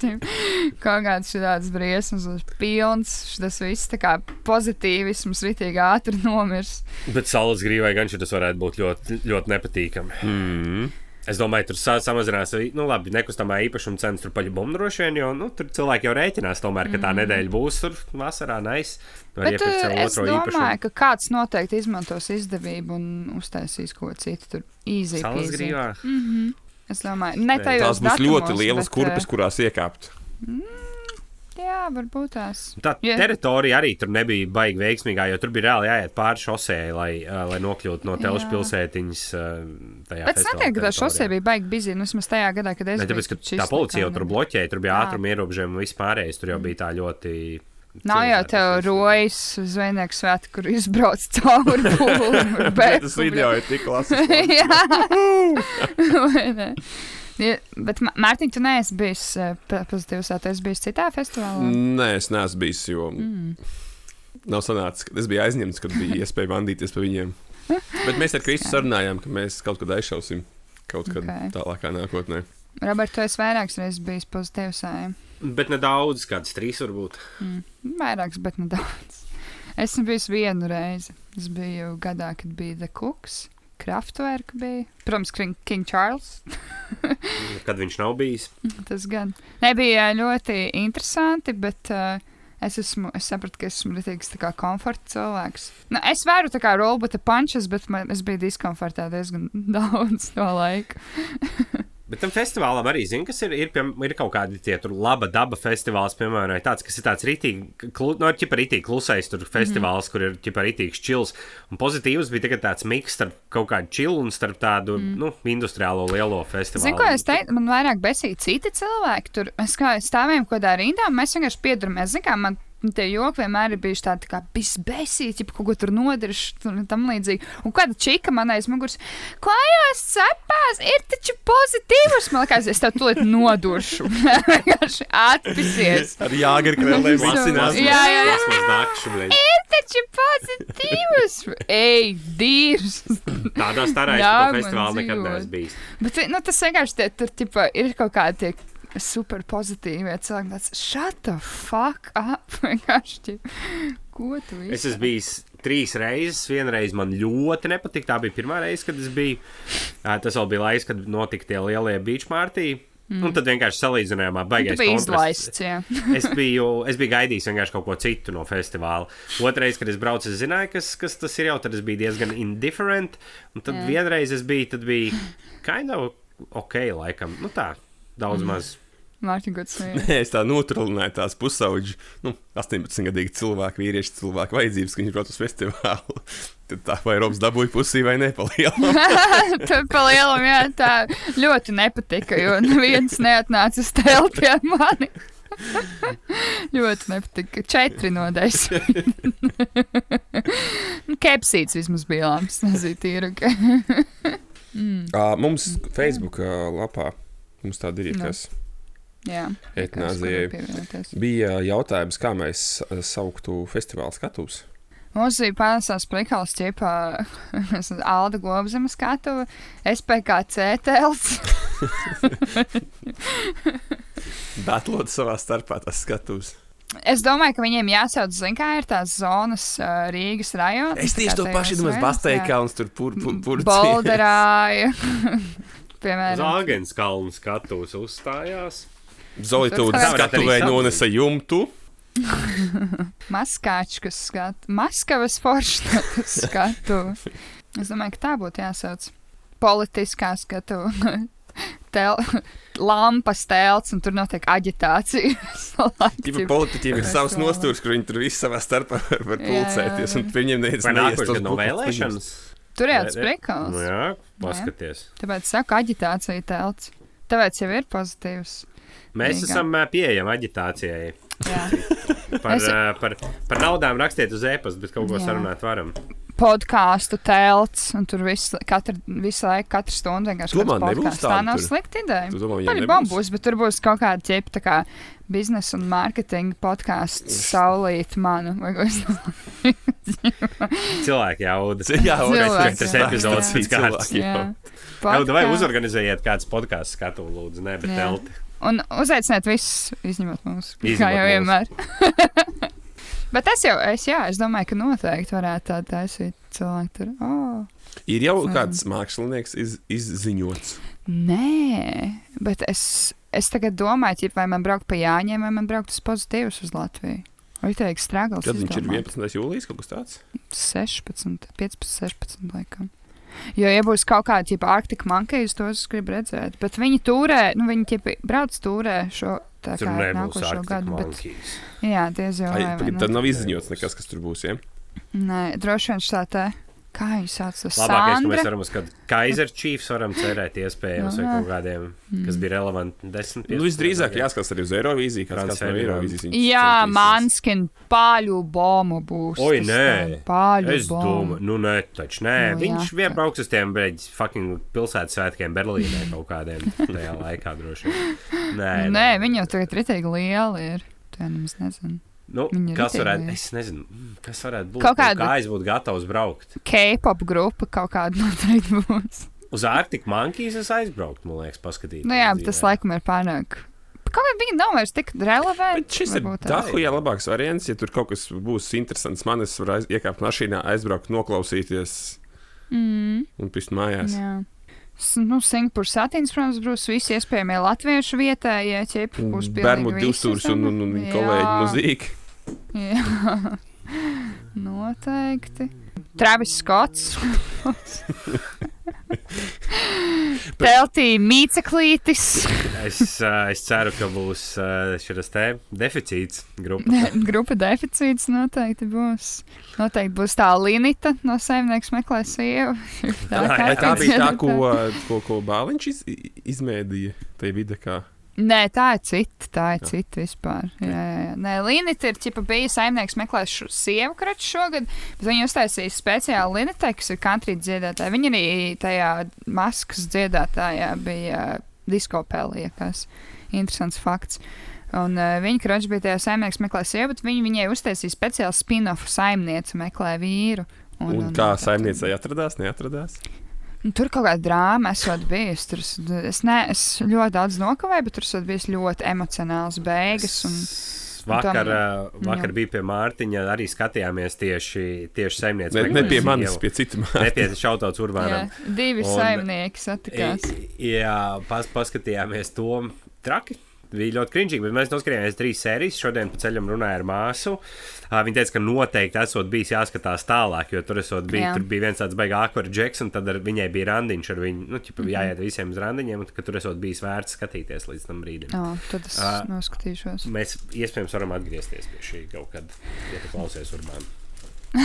Kaut kāds šāds briesmas, pilns. Tas viss tā kā pozitīvisms ritīgi ātri nomirs. Bet saules grīvai gan tas varētu būt ļoti, ļoti nepatīkami. Mm. Es domāju, tur sa samazinās, nu, labi, nekustamā īpašuma cenas tur paļu bumbu droši vien, jo nu, tur cilvēki jau rēķinās, tomēr, ka tā nedēļa būs tur vasarā, nais. Bet sev es domāju, īpašumu. ka kāds noteikti izmantos izdevību un uztaisīs ko citu. Tur īzīgi. Saules grīvā. Es domāju, ne tajos Tās būs ļoti datumos, lielas bet, kurpes, eh, kurās iekāpt. Jā, varbūt tās. Tā Jā. teritorija arī tur nebija baigi veiksmīgā, jo tur bija reāli jāiet pāri šosei, lai, lai nokļūtu no telšu pilsētiņas. Bet es neteiktu, ka tā šosei bija baigi bizī. Nu, vismaz tajā gadā, kad es Ne, tāpēc, ka tā policija jau tur bloķēja, tur bija ātruma ierobežojumi un viss pārējais. Tur jau bija tā ļoti. Nav jau civilizētas. rojas zvejnieku svētku, kur izbrauc cauri būvim. Tas video ir tik klasisks. Jā, Vai ne? Ja, bet, Mārtiņ, tu neesi bijis eh, pozitīvs, tu esi bijis citā festivālā. Nē, es neesmu bijis, jo mm. nav sanācis, ka es biju aizņemts, kad bija iespēja vandīties pa viņiem. Bet mēs ar Kristu sarunājām, ka mēs kaut kad aizšausim kaut kad Ok. okay. tālākā nākotnē. Robert, tu esi vairākas reizes bijis pozitīvs. Bet nedaudz, kāds trīs varbūt. Vairākas, bet nedaudz. Esmu bijis vienu reizi. Es biju gadā, kad bija The Cooks. Kraftwerk bija. Protams, King, King Charles. Kad viņš nav bijis. Tas gan nebija ļoti interesanti, bet uh, es, esmu, es sapratu, ka esmu rītīgs komforta cilvēks. Nu, es varu tā kā rolbuta pančus, bet man, es biju diskomfortā diezgan daudz to laiku. Bet tam festivālam arī, zinu, kas ir, ir, piem, ir kaut kādi tie tur laba daba festivāls, piemēram, vai tāds, kas ir tāds rītīgi, klu, no, ķipa rītīgi klusais tur festivāls, mm. kur ir ķipa rītīgs čils. Un pozitīvs bija tagad tāds miks starp kaut kādu čilu un starp tādu, mm. nu, industriālo lielo festivālu. Zinu, ko es teicu, man vairāk besīja citi cilvēki. Tur mēs kā stāvējām kaut kādā rindā, mēs vienkārši pieduramies. Zinu, kā man tie joki vienmēr ir bijuši tādi, tā kā bezbēsīgi, ja kaut ko tur nodarījuši un tam līdzīgi. Un kāda čika man aiz muguras, klājās cepās, ir taču pozitīvs. Man liekas, es tev tūlīt noduršu. Vienkārši atpisies. Ar jāgaru krēlēm Visu- masinās. Jā, jā, jā. Ir taču pozitīvs. Ej, dīrs. Tādā starā es to festivālu nekad neesmu bijis. Bet nu, tas vienkārši tie, tur tipa, ir kaut kādi tie super pozitīvi cilvēki. Tāds shut the fuck up. Vienkārši, ko tu Es visu? esmu bijis trīs reizes. Vienreiz man ļoti nepatika. Tā bija pirmā reize, kad es biju. Tas vēl bija laiks, kad notika tie lielie beach party. Mm. Un tad vienkārši salīdzinājumā baigais biji kontrasts. izlaists, es, biju, es biju gaidījis vienkārši kaut ko citu no festivāla. Otrreiz, kad es braucu, es zināju, kas, kas tas ir jau. Tad es biju diezgan indifferent. Un tad Jā. vienreiz es biju, tad bija kind of ok, laikam. Nu tā, daudz Mhm. maz. Tas ir? Nē, es tā noturlināju tās pusauģi, nu, 18-gadīgi cilvēku, vīriešu cilvēku vajadzības, ka viņi brauc uz festivālu. Tad tā vai Robs dabūja pusī vai nepalielināja. Tur pa lielam, jā, tā ļoti nepatika, jo neviens neatnāca uz telpi ar mani. ļoti nepatika. Četri no desmit. Nu, Kepsīts vismaz bija labs. Nezinu, tīra. ka- Uh, mums Facebook ā, lapā mums tāda ir, Nu. kas Jā. Etnāzijai. Bija jautājums, kā mēs ā, sauktu festivālu skatus. Mums bija pārsās plikals ķipā Alda Globzemes skatuve, SPKC telts. Batlot savā starpā tas skatus. Es domāju, ka viņiem jāsauc, zin, kā ir tās zonas uh, Rīgas rajonā. Es tieši to pašu domāju, Basteikāns tur pur, arī skatuvē nonesa jumtu. Maskāčkas skatu. Maskavas forštatas skatu. Es domāju, ka tā būtu jāsauc. Politiskā skatu. Tel, lampas telts, un tur notiek aģitācija. Tipa politiķiem ir savs nostūrs, kur viņi tur visi savā starpā var var pulcēties. Un viņiem neies nākošais no vēlēšanas? Tur jau tas nē. prikals. Nu, jā, paskaties. Tāpēc saku, aģitācija telts. Tāpēc jau ir pozitīvs. Mēs Rīgā. esam pieejami aģitācijai. Par, Es- par, par naudām rakstiet uz e-pasta, bet kaut ko Jā. sarunāt varam. podkāstu telts, un tur visu, katru, visu laiku, katru stundu vienkārši kāds nebūs podcasts. Tā nav tur? slikta ideja. Tu domā, viņiem Paļi nebūs? bombus, bet tur būs kaut kāda ķepa, tā kā biznesa un mārketinga podkāsts saulīt manu. Cilvēki. Jā, Cilvēki, Katrs jā. epizodes kārtas. Cilvēki. Jā. Jā, vai uzorganizējiet kāds podkāsts skatu, lūdzu, ne, bet telti. Un uzaiciniet visus, izņemot mūsu. Izņemot Kā jau vienmēr. Bet es jau, es, jā, es domāju, ka noteikti varētu tādu taisīt cilvēku tur. Oh. Ir jau Mm. kāds mākslinieks iz, izziņots. Nē, bet es, es tagad domāju, ķip, vai man braukt pa Jāņiem, vai man braukt uz pozitīvus uz Latviju. Ir strāgals? Kad viņš ir 11. jūlijas kaut kas tāds? 16, 15, 16 laikam. Jo, ja būs kaut kāda tipa Arctic Monkeys, tos es gribu redzēt. Bet viņi turē, nu viņi tipa brauc turē šo tā Tur kā nākošo gadu. Bet, Monkeys. jā, diez jau. Ne? Tad nav izziņots nekas, kas tur būs. Ja? Nē, droši vien tā tā. Kā viņi sauc to Labākais, ka mēs varam uz kādu Kaiser Chiefs varam cerēt iespējams vai Jā. kaut kādiem, kas bija relevanti 10, 15. Nu, visdrīzāk jāskatās arī uz Eirovīziju, kas Frans tas no. Eirovīzijas. Jā. Manskin paļu bombu būs. Oi, nē. tā, Paļu Es domāju, nu, nē, taču nē. Nu, Viņš vien brauks uz tiem beidz fucking pilsētas svētkiem Berlīnē kaut kādiem tajā laikā droši vien. Nē, Nē, viņi jau tagad ritīgi lieli ir. To jau nemaz nezinu. Nu, viņi ir kas varētu, lieli. es nezinu, mm, kas varētu būt. Kaut kāda- Kā es būtu gatavs braukt? K-pop grupa kaut kāda noteikti būs. Uz Arctic Monkeys es aizbrauktu, man liekas, paskatīt. Nu jā, bet tas laikam ir pārāk. Kaut kā viņi nav vairs tik relevanti. Bet šis ir tā. dahujā labāks variants, ja tur kaut kas būs interesants. Man es varu aiz, iekāpt mašīnā, aizbraukt, noklausīties Mm, un pist mājās. jā. Nu, Singapūras satīns, protams, būs visi iespējamie latviešu vietējie Bērnu pilnīgi visi, divstūrs un, un, un kolēģi mūzika. Jā, noteikti. Travis Skots. Teltī mīceklītis. Es, ā, es ceru, ka būs ā, šis te deficīts grupa. Grupa deficīts noteikti būs. Noteikti būs tā Linita no saimnieks meklē sievu. Tā, kā tā bija tā, ko, ko, ko Bāliņš iz, izmēdīja tajā vidē? Nē, tā ir cita. Tā ir cita vispār. Jā, jā, jā. Nē, Linita ir ķipa, bija saimnieks meklē šo sievu kraču šogad, bet viņi uztaisīja speciāli Linitai, kas ir country dziedātāja. Viņa arī tajā maskas dziedātājā bija disko pēlī, kas interesants fakts. Un uh, viņa kračs bija tajā saimnieks meklē sievu, bet viņi viņai uztaisīja speciāli spin-off saimniece meklē vīru. Un, un kā saimniecei atradās, neatradās? Nu, Tur kaut kāda drāma esot bijusi. Tur es, ne, es ļoti daudz nokavēju, bet tur esot bijis ļoti emocionāls beigas. Un, Vakar, tam- vakar jā. bija pie Mārtiņa, arī skatījāmies tieši, tieši saimniecības Ne, ne pie manis, pie cita Ne pie šautauts jā, urbānam. divi Un- saimnieki satikās. Jā, pas, paskatījāmies to traki. Bija ļoti crinžīgi, bet mēs noskatījāmies trīs sērijas. Šodien pa ceļam runāja ar māsu. Viņa teica, ka noteikti esot bijis jāskatās tālāk, jo tur, esot bij, Jā. tur bija viens tāds baigā akvara džeks, un tad ar viņai bija randiņš ar viņu. Nu, ķipa, Mhm. jāiet visiem uz randiņiem, un ka tur esot bijis vērts skatīties līdz tam brīdim. Oh, tad es uh, noskatīšos. Mēs iespējams varam atgriezties pie šī kaut kad, ja tu klausies urbāni.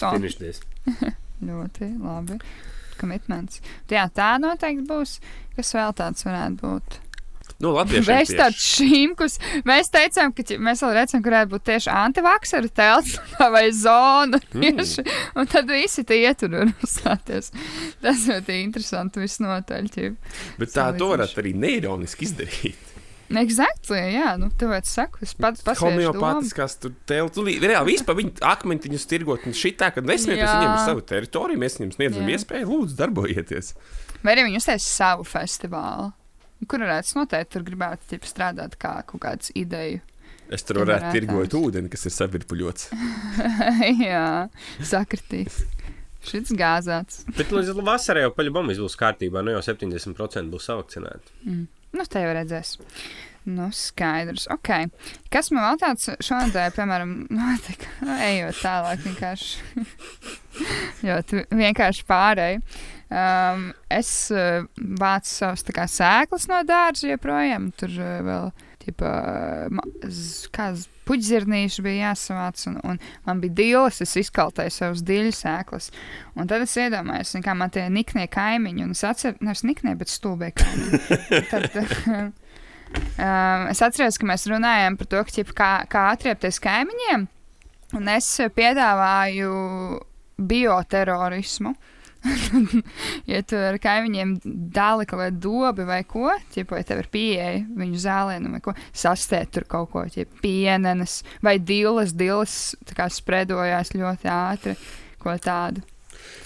To Finišties. ļoti labi. Komitments. Jā, tā noteikti būs. Kas vēl tāds varētu būt? Nu. Mēs tāds šīmkus, mēs teicām, ka mēs vēl redzam, ka varētu būt tieši antivaksaru telts vai zona tieši, un tad visi tie ietur un uzstāties. Tas ļoti interesanti visnotaļ. Bet tā to varētu arī neironiski izdarīt. Exactly, jā, nu, tu vairs saku, es pats domu. Homeopātiskās tur telpu. Reāli vispār viņi akmentiņus tirgot un šitā, kad nesmieties, viņiem ir sava teritorija, mēs viņiem sniedzam Jā. iespēju, lūdzu, darbojieties. Vai arī viņi uztaisīs savu festivālu? Kur varētu noteikti tur gribētu ķip, strādāt kā kaut kāds ideju. Es tur varētu tirgot ūdeni, kas ir savirpuļots. jā, sakritīs. Šis gāzāts. Bet līdz vasarai jau paļbam būs kārtībā, nu jau 70% būs savakcinēti. Nu, te jau redzēs. Nu, skaidrs. Ok. Kas man vēl tāds šodien, piemēram, notika? Nu, ejot tālāk, vienkārši. ļoti vienkārši pārēj. Um, es uh, vācu savus kā sēklas no dārza joprojām. Tur uh, vēl, tipā, ma- z- kā z- puķzirnīši bija jāsavāc, un, un man bija dīles, es izkaltēju savus diļu sēklas. Un tad es iedomājos, kā man tie niknie kaimiņi, un es atceros, nevis niknie, bet stulbie kaimiņi. um, es atceros, ka mēs runājām par to, ka, ķip, kā, kā atriepties kaimiņiem. Un es piedāvāju bioterorismu. ja tu ar kaimiņiem dāli kaut kādu dobi vai ko, ķipa, vai tev ir pieeja viņu zālēnu vai ko, sastēt tur kaut ko, ķipa, pienenes vai dilas, dilas, spredojās ļoti ātri, ko tādu.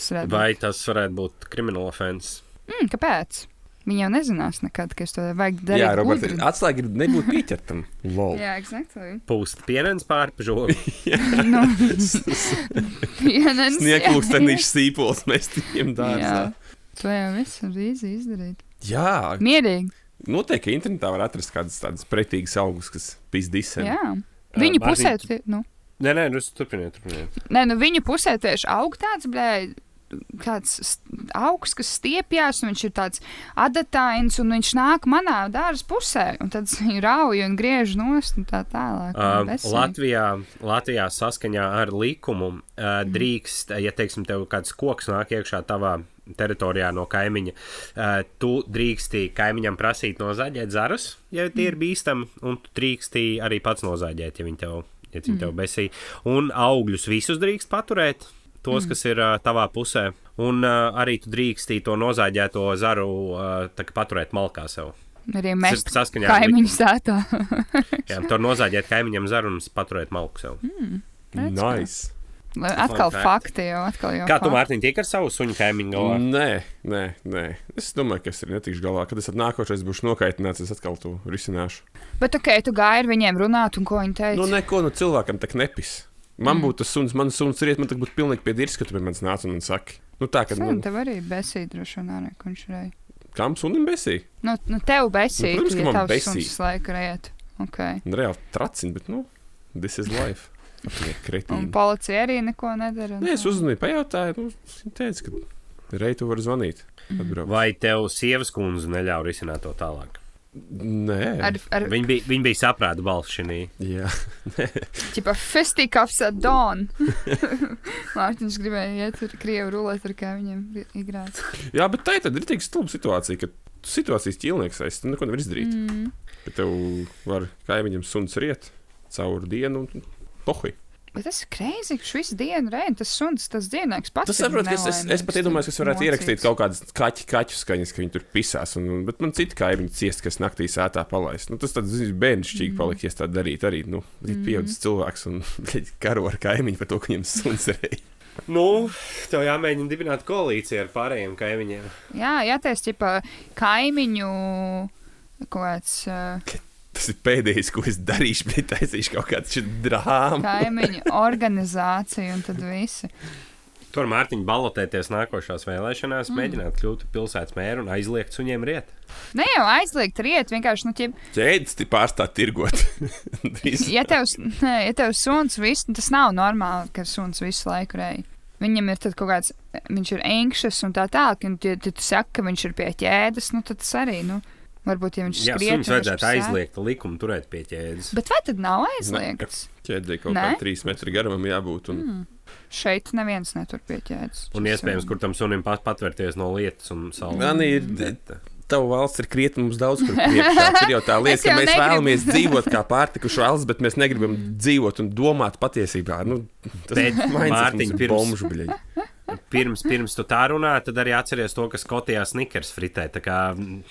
Tas. Vai tas varētu būt krimināla offense? Mm, kāpēc? Viņi jau nezinās nekad, ka es to vajag darīt. Jā, Roberts, gudri. atslēga ir nebūt pieķertam. Lol. Jā, exactly. Pūst pienens pāri pa žogu. nu, pienenes, jā. Snieglūkstenīšu sīpols mēs Jā, dārzā. to jau viss var īsi izdarīt. Jā, Mierīgi. noteikti internetā var atrast kādas tādas pretīgas augus, kas pizdisē. Jā. Viņu Mārtiņ, pusē, nu, Nē, nē, nu, turpiniet, turpiniet. nē, nu viņu pusē tieši aug tāds, blē, kāds augs, kas stiepjas, un viņš ir tāds adatains, un viņš nāk manā dārza pusē, un tad es viņu rauju un griežu nost un tā tālāk. Uh. Latvijā, Latvijā saskaņā ar likumu uh, drīkst, ja teiksim, tev kāds koks nāk iekšā tavā teritorijā no kaimiņa, uh, tu drīksti kaimiņam prasīt nozaģēt zarus, ja tie ir bīstami, un tu drīksti arī pats nozaģēt, ja viņi tev, ja viņi tev besī. Un augļus visus drīkst paturēt. Tos, kas ir uh, tavā pusē, un uh, arī tu drīksti to nozāģēto zaru uh, kā paturēt malkā sev. Arī mēs saskaņā ar kaimiņu sētā. Jā, tur nozāģēt kaimiņam zaru un paturēt malku sev. Nice. atkal fact. fakti jau, atkal jau. Kā tu, fakti. Mārtiņ, tiek ar savu suņu kaimiņu galā? Nē, nē, nē. Es domāju, ka es arī netikšu galā. Kad es nākošais būšu nokaitināts, es atkal to risināšu. Bet ok, tu gāji ar viņiem runāt, un ko viņi teica? Nu, neko no cilvēkam tak nepis. Man mm. būtu tas suns, mans suns riet, man tak būtu pilnīgi piedirs, ka tu pie manis nāc un man saki. Nu tā, ka, Sen, nu, tev arī besīja droši vien ārā konšrei. kam sunim besī? Nu, nu tev besīja, Nu, protams, ka ja man tavs besīja. suns laiku riet. Okay. Un reāli tracina, bet, nu, this is life. Un policija arī neko nedara. Nē, es uzzvanīju, pajautāju, nu, viņa teica, ka reitu var zvanīt. Atbrauc. Vai tev sievas kundze neļauj risināt to tālāk? Nē, Ar, ar Viņa bija, viņa bija saprāta balss šī. Jā, ķipa fisticuffs at dawn. Mārtiņš gribēja iet ar krievu rulēt ar kaimiņiem igrāt. Jā bet tā ir rītīga stulba situācija, ka tu situācijas ķīlnieks esi, tu neko nevar izdarīt. Mm. Ka tev var kaimiņam suns riet caur dienu un pohui. Bet tas ir krēsli, ka visu dienu reizē tas suns, tas dzīvnieks pats. Tas saprot, ka es, es, es pat iedomājos, ka es varētu ierakstīt kaut kādas kaķu, kaķu skaņas, ka viņi tur pisās. Un, un- bet man citi kaimiņi ciest, kas naktī sētā palaist. Nu, tas tāds bērnišķīgi palika, ja tā darītu arī. Nu, mm. pieaudzis cilvēks un karo ar kaimiņu par to, ka viņam suns reja. Nu, tev jāmēģina dibināt koalīciju ar pārējiem kaimiņiem. Jā, jāties ķipa kaimiņu kaut kāds. Uh, Tas ir pēdējais, ko es darīšu, bet taisīšu kaut kādu drāmu. kaimiņu organizācija un tad visi. Tur Mārtiņa balotēties nākošās vēlēšanās, mm. mēģināt kļūt par pilsētas mēru un aizliegt suņiem riet. Ne jau aizliegt riet, vienkārši, nu, ķip, Ķēdes ti pārstāt tirgot. Ja tev, nē, ja tev suns visu, tas nav normāli, ka suns visu laiku reji. Viņam ir tad kaut kāds, viņš ir anxious un tā tālāk, un ja tu saki, ka viņš ir pie ķēdes, nu, tad tas arī, nu, varbūt, ja viņš skriet. suņus un vajadzētu aizliegt likumu turēt pie ķēdes. Bet vai tad nav aizliegts? Ķēdei kaut Nē? kā trīs metri garam jābūt. Un... Mm. Šeit neviens netur pie ķēdes. Un iespējams, kur tam sunim pat patvērties no lietas un salas. Man ir Tava valsts ir krietni mums daudz kur priekšā. Tur jau tā lieta, Es ka mēs negribu. vēlamies dzīvot kā pārtikuši valsts, bet mēs negribam dzīvot un domāt patiesībā. Nu, tas ir pirms- bomžu, bļeļ. Pirms, pirms tu tā runā, tad arī atceries to, ka Skotijā snikers fritē. Tā kā mm,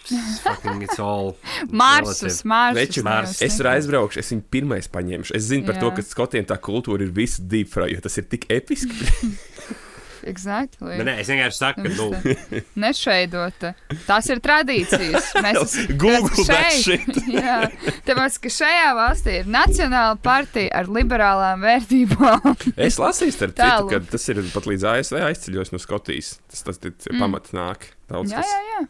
fucking it's all. Marsus, marsus. Veču, Mars. es tur aizbraukšu, es viņu pirmais paņemšu. Es zinu par Jā. to, ka skotiem tā kultūra ir visa deep fry, jo tas ir tik episki. Exactly. Nē, nē, es vienkārši saku, ka, nu, Nešveidota. Tās ir tradīcijas. Mēs Google šeit-. Jā, tāpēc, ka šajā valstī ir Nacionāla partija ar liberālām vērtībām. Es lasīju, starp citu, ka tas ir pat līdz ASV aizceļos no Skotijas. Tas tas ir Mm. pamats nāk. Daudz Jā, jā, jā.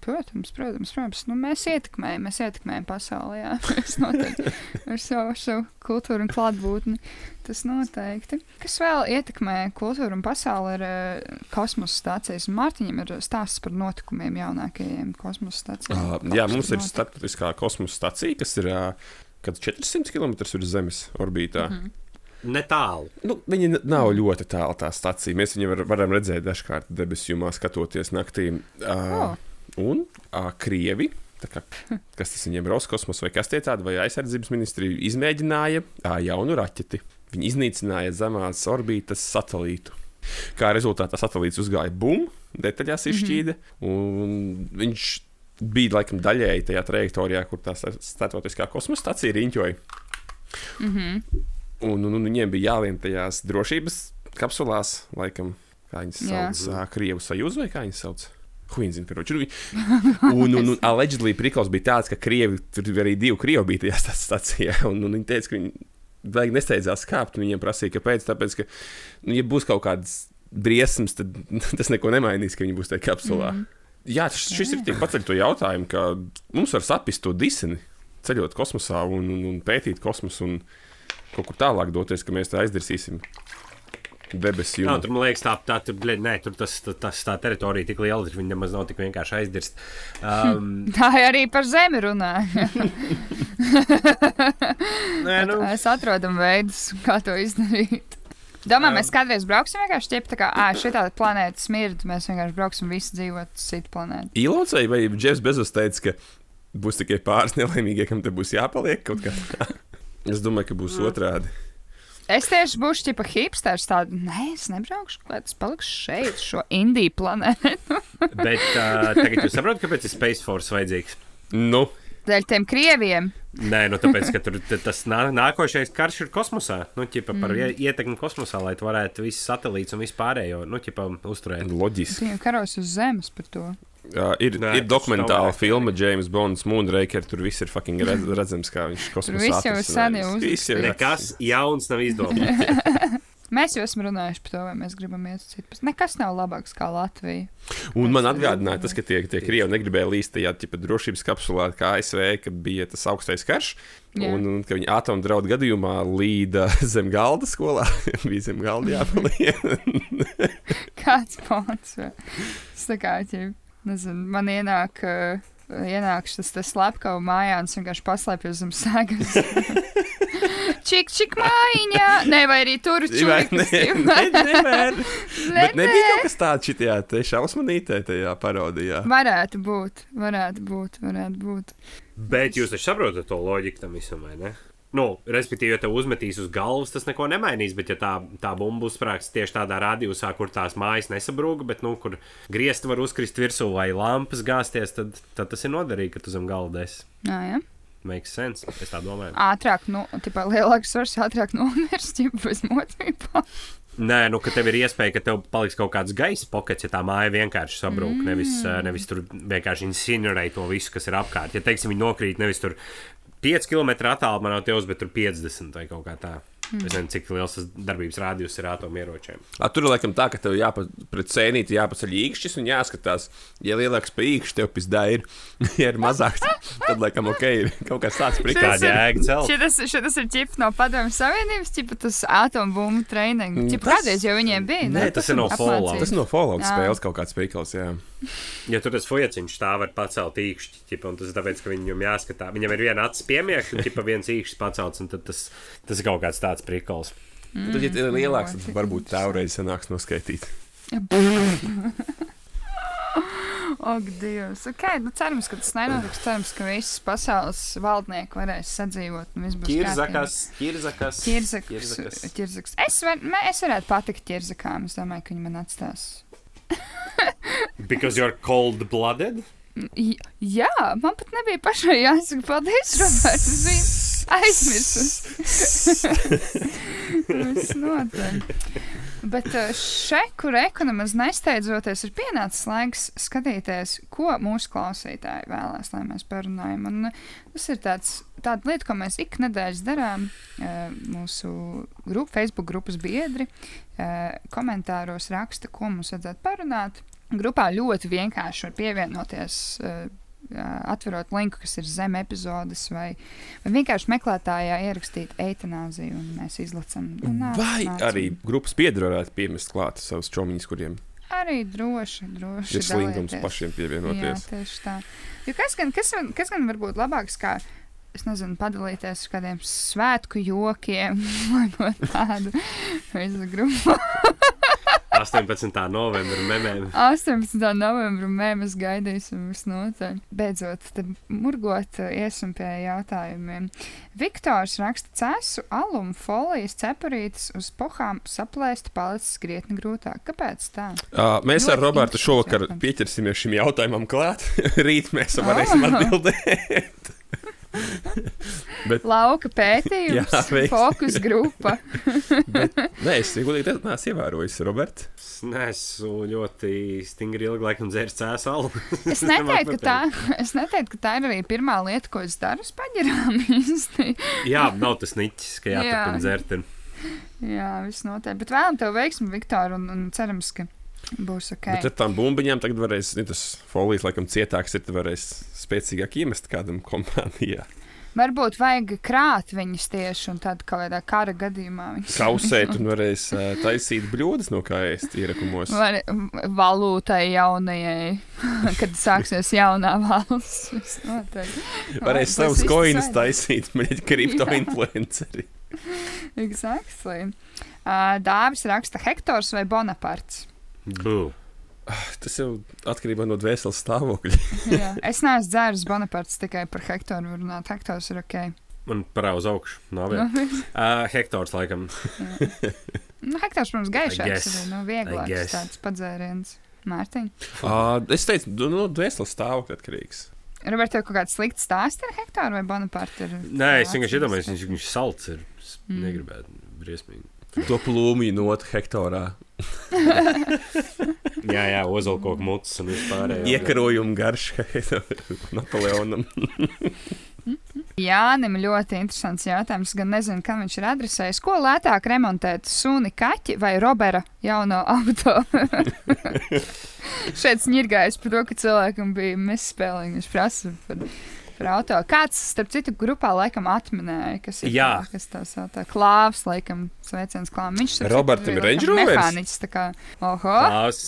Protams, protams, protams. Nu, mēs ietekmējam, mēs ietekmējam pasauli. Jā, ar savu, savu kultūru un klātbūtni. Tas noteikti. Kas vēl ietekmē kultūru un pasauli ir uh, kosmosa stācijas. Mārtiņam ir stāsts par notikumiem jaunākajiem kosmosa stācijām. Uh, jā, mums ir Notiek. starptautiskā kosmosa stacija, kas ir uh, kad 400 km virs Zemes orbītā. Mm -hmm. netālu. Nu, viņa nav ļoti tālu tā stacija. Mēs viņu var, varam redzēt dažkārt debesu jumā, skatoties naktī. Uh, Oh. Un uh, Krievi, tā kā, kas tas viņiem ir Roskosmos vai kas tie tādi, vai aizsardzības ministrija, izmēģināja uh, jaunu raķeti. Viņi iznīcināja zemās orbītas satelītu. Kā rezultātā satelīts uzgāja bumbu, detaļās izšķīda, mm -hmm. un viņš bija laikam daļēji tajā trajektorijā, kur tā starptautiskā kosmosa stācija riņķoja. Mm -hmm. un, un, un viņiem bija jālien tajās drošības kapsulās, laikam, kā viņas sauc, uh, Krievu sajūta vai kā viņas sauc. Viņa zina, kurš ir. Un, un, un allegedly prikals bija tāds, ka krievi, tur arī divi krievi bija tajā stācijā. Un, un viņi teica, ka viņi vajag nesteidzās kāpt. Viņiem prasīja, kāpēc. Tāpēc, ka, nu, ja būs kaut kādas briesmas, tad tas neko nemainīs, ka viņi būs tajā kapsulā. Mm. Jā, šis ir tik paceļ to jautājumu, ka mums var sapist to diseni, ceļot kosmosā un, un, un pētīt kosmosu un kaut kur tālāk doties, ka mēs tā aizdirsīsim debesu jūrā. Tur man liekas, tā, tā, tur, nē, tur tas, tas, tā teritorija tik liela, ka viņi nemaz nav tik vienkārši aizdirst. Um, tā arī par zemi runā. nē, nu. Mēs atrodam veidus, kā to izdarīt. Domā, mēs kādreiz brauksim vienkārši ķip, tā kā, ah, šī tāda planēta smird, mēs vienkārši brauksim visi dzīvot citu planētu. Ilons vai Džefs Bezos teica, ka būs tikai pāris nelaimīgie, kam te būs jāpaliek kaut kā. es domāju, ka būs otrādi. Es tieši būšu tipa hipsters, tāda, nē, es nebraukšu, lai tas paliks šeit, šo Indiju planētu. Bet uh, tagad jūs saprotat, kāpēc ir Space Force vajadzīgs? Nu. Dēļ tiem krieviem. Nē, nu tāpēc, ka tur tas nā, nākošais karš ir kosmosā. Nu, ķipa, par mm. ietekmi kosmosā, lai tu varētu visu satelītus un vispārējo nu, ķipa, uzturēt. Loģiski. Viņam karos uz Zemes par to. Uh, ir, Nē, ir dokumentāla filma, James Bonds, Moonraker. Tur viss ir fucking redz, redzams, kā viņš kosmosā strādā. Viss jau sen jau uzmanīgs. Nekas jauns nav izdomāts. Mēs jau esam runājuši par to, vai mēs gribam iet uz citu. Nekas nav labāks kā Latvija. Un man atgādināja tas, ka tie, tie krievi negribēja līst tajā tipa, drošības kapsulā, kā ASV, kad bija tas augstais karš. Jā. Un, un ka viņi atomu draudu gadījumā līda zem galda skolā. bija zem galda jāpaliek. Kāds pants? Es tā kā, ja, nezinu, man ienāk. Uh, Ienāk šis slepkavs mājā un vienkārši paslēpjas zem sēgas. čik, čik mājiņā. Nē, vai arī tur nevar. Bet nebija kaut kas tāds šitajā te šausmanītē tajā parodijā. Varētu būt, varētu būt, varētu būt. Bet jūs taču saprotat to loģiku tam visam, vai ne? Nu, respektīvi, ja te uzmetīs uz galvas, tas neko nemainīs. Bet, ja tā, tā bumba uzsprāgs tieši tādā radiusā, kur tās mājas nesabrūga, bet, nu, kur griezti var uzkrist virsū vai lampas gāzties, tad, tad tas ir noderīgi, ka tu zem galda esi. Jā, jā. Makes sense. Es tā domāju. Ātrāk, nu, tipā lielāks svars, ātrāk nomirst, ja bez mocībām. Nē, nu, ka tev ir iespēja, ka tev paliks kaut kāds gaisa pokets, ja tā māja vienkārši sabrūk. Mm. Nevis, nevis tur vienkārši incinerē to visu, kas ir apkārt. Ja, teiksim, viņi nokrīt nevis tur 5 km attālumā no tevis, bet tur 50 vai kaut kā tāda. Mm. Es nezinu, cik liels tas darbības rādījums ir atomieročiem. A, tur laikam tā, ka tev jāpa, pret sēnīti jāpaceļ īkšķis un jāskatās, ja lielāks par īkšķi tev pizdā ir, ja ir mazāks, tad laikam ok, ir kaut kas tāds prikāds jēga celt. Šitas, šitas ir ķip no padomju savienības, ķip tas atombumbu treniņu. Ķip kādreiz jau viņiem bija. Nē, ne? tas, tas ir no Fallout. Tas ir no Fallout spēles kaut kāds prikals, jā. Ja tur tas fujeciņš tā var pacelt īkšķi, ķipa, un tas ir tāpēc, ka viņam jāskatā, viņam ir viena acis piemiekta, un ķipa viens īkšķis pacelts, un tad tas, tas ir kaut kāds tāds prikals. Mm, tad, ja ir lielāks, tad varbūt tā reize sanāks noskaitīt. Ak, Dievs. Okay, nu cerams, ka tas nenotiks. Cerams, ka visas pasaules valdnieki varēs sadzīvot. Ķirzakas. Ķirzakas. ķirzakas. Es, var, es varētu patikt ķirzakām. Es domāju, ka viņi man atstās. Because you're cold blooded? J jā, man pat nebija pašai jāsaka, paldies, Roberts. Es biju aizmirsus. Viss notiek. Bet eh, šeit, kur ekonomiski nesteidzoties, ir pienācis laiks skatīties, ko mūsu klausītāji vēlās, lai mēs parunājam. Un eh, tas ir tāds, tāda lieta, ko mēs ik nedēļas darām. Mūsu grup, Facebook grupas biedri komentāros raksta, ko mums vajadzētu parunāt. Grupā ļoti vienkārši var pievienoties atverot linku, kas ir zem epizodes, vai, vai vienkārši meklētājā ierakstīt eitanāziju, un mēs izlacam. Nāc, vai nāc, arī grupas biedri varētu piemest klāt savus čomiņus, kuriem arī droši, droši. Ir slinkums pašiem pievienoties. Jā, tieši tā. Jo kas gan, kas, kas gan var būt labāks, kā, es nezinu, padalīties ar kādiem svētku jokiem vai no tādu veidu grupu? 18. novembra memēm. 18. novembrī mēs gaidīsim visnotaļ. Beidzot, tad murgot, iesim pie jautājumiem. Viktors raksta cēsu, alumu, folijas, cepurītes uz pohām saplēst palicis krietni grūtāk. Kāpēc tā? Uh, mēs Ļoti ar Robertu šovakar pieķersimies šim jautājumam klāt. Rīt mēs varēsim atbildēt. Lauka pētījums, Jā, fokus grupa. Nē, es godīgi teicu, neesmu ievērojis, Robert. Es neesmu ļoti stingri ilgi laikam dzēris cēsu alu. Es neteiktu, ka tā, es neteiktu, ka tā ir arī pirmā lieta, ko es daru uz paģirām. īsti. Jā, nav tas niķis, ka Jā. jāturpina dzert. ir. Jā, viss notiek. Bet vēlam tev veiksmi, Viktor, un, un cerams, ka būs ok. Bet ar tām bumbiņām tagad varēs, ja tas folijas laikam cietāks ir, tad varēs spēcīgāk iemest kādam kompānijā. Varbūt vajag krāt viņus tieši un tad kaut kādā kara gadījumā. viņus- Kausēt un varēs uh, taisīt bļodas no kā ēst ierakumos. Vai valūtai jaunajai, kad sāksies jaunā valsts. Varēs savus koinus taisīt, mēģināt kripto influenceri. Exactly. Uh, Dāvis raksta Hektors vai Bonaparts. Bū. Tas jau atkarībā no dvēseles stāvokļa. Jā. Es neesmu dzēris Bonaparts tikai par Hektoru runāt. Hektors ir ok. Man parā uz augšu. Nav Nu, vēl. Uh, hektors laikam. nu, Hektors, protams, gaišāks ir nu, vieglāks tāds padzēriens. Mārtiņ. Uh, es teicu, nu, no dvēseles stāvokļa atkarīgs. Robert, tev kaut kāds slikts stāsts ar Hektoru vai Bonapartu? ir Nē, es vienkārši iedomājos, viņš, viņš salds ir. Es Mm. negribētu briesmīgi. To plūmiju notu hektorā. Jā, jā, ozolkoku mutes un vispār. Iekarojumu garš Napoleonam. Jānim ļoti interesants jautājums. Gan nezinu, kam viņš ir adresējis. Ko lētāk remontēt? Suni, kaķi vai Robera jauno auto? Šeit ņirgājis par to, ka cilvēkam bija misspēlīgi. Viņš prasa par, par auto. Kāds, starp citu, grupā laikam atminēja, kas ir Jā. tā, kas tā sauc. Klāvs, laikam, sveiciens klāvam. Viņš citu, Robertam ir Range Rovers? Mehāniķis, tā kā, oho, Klaus,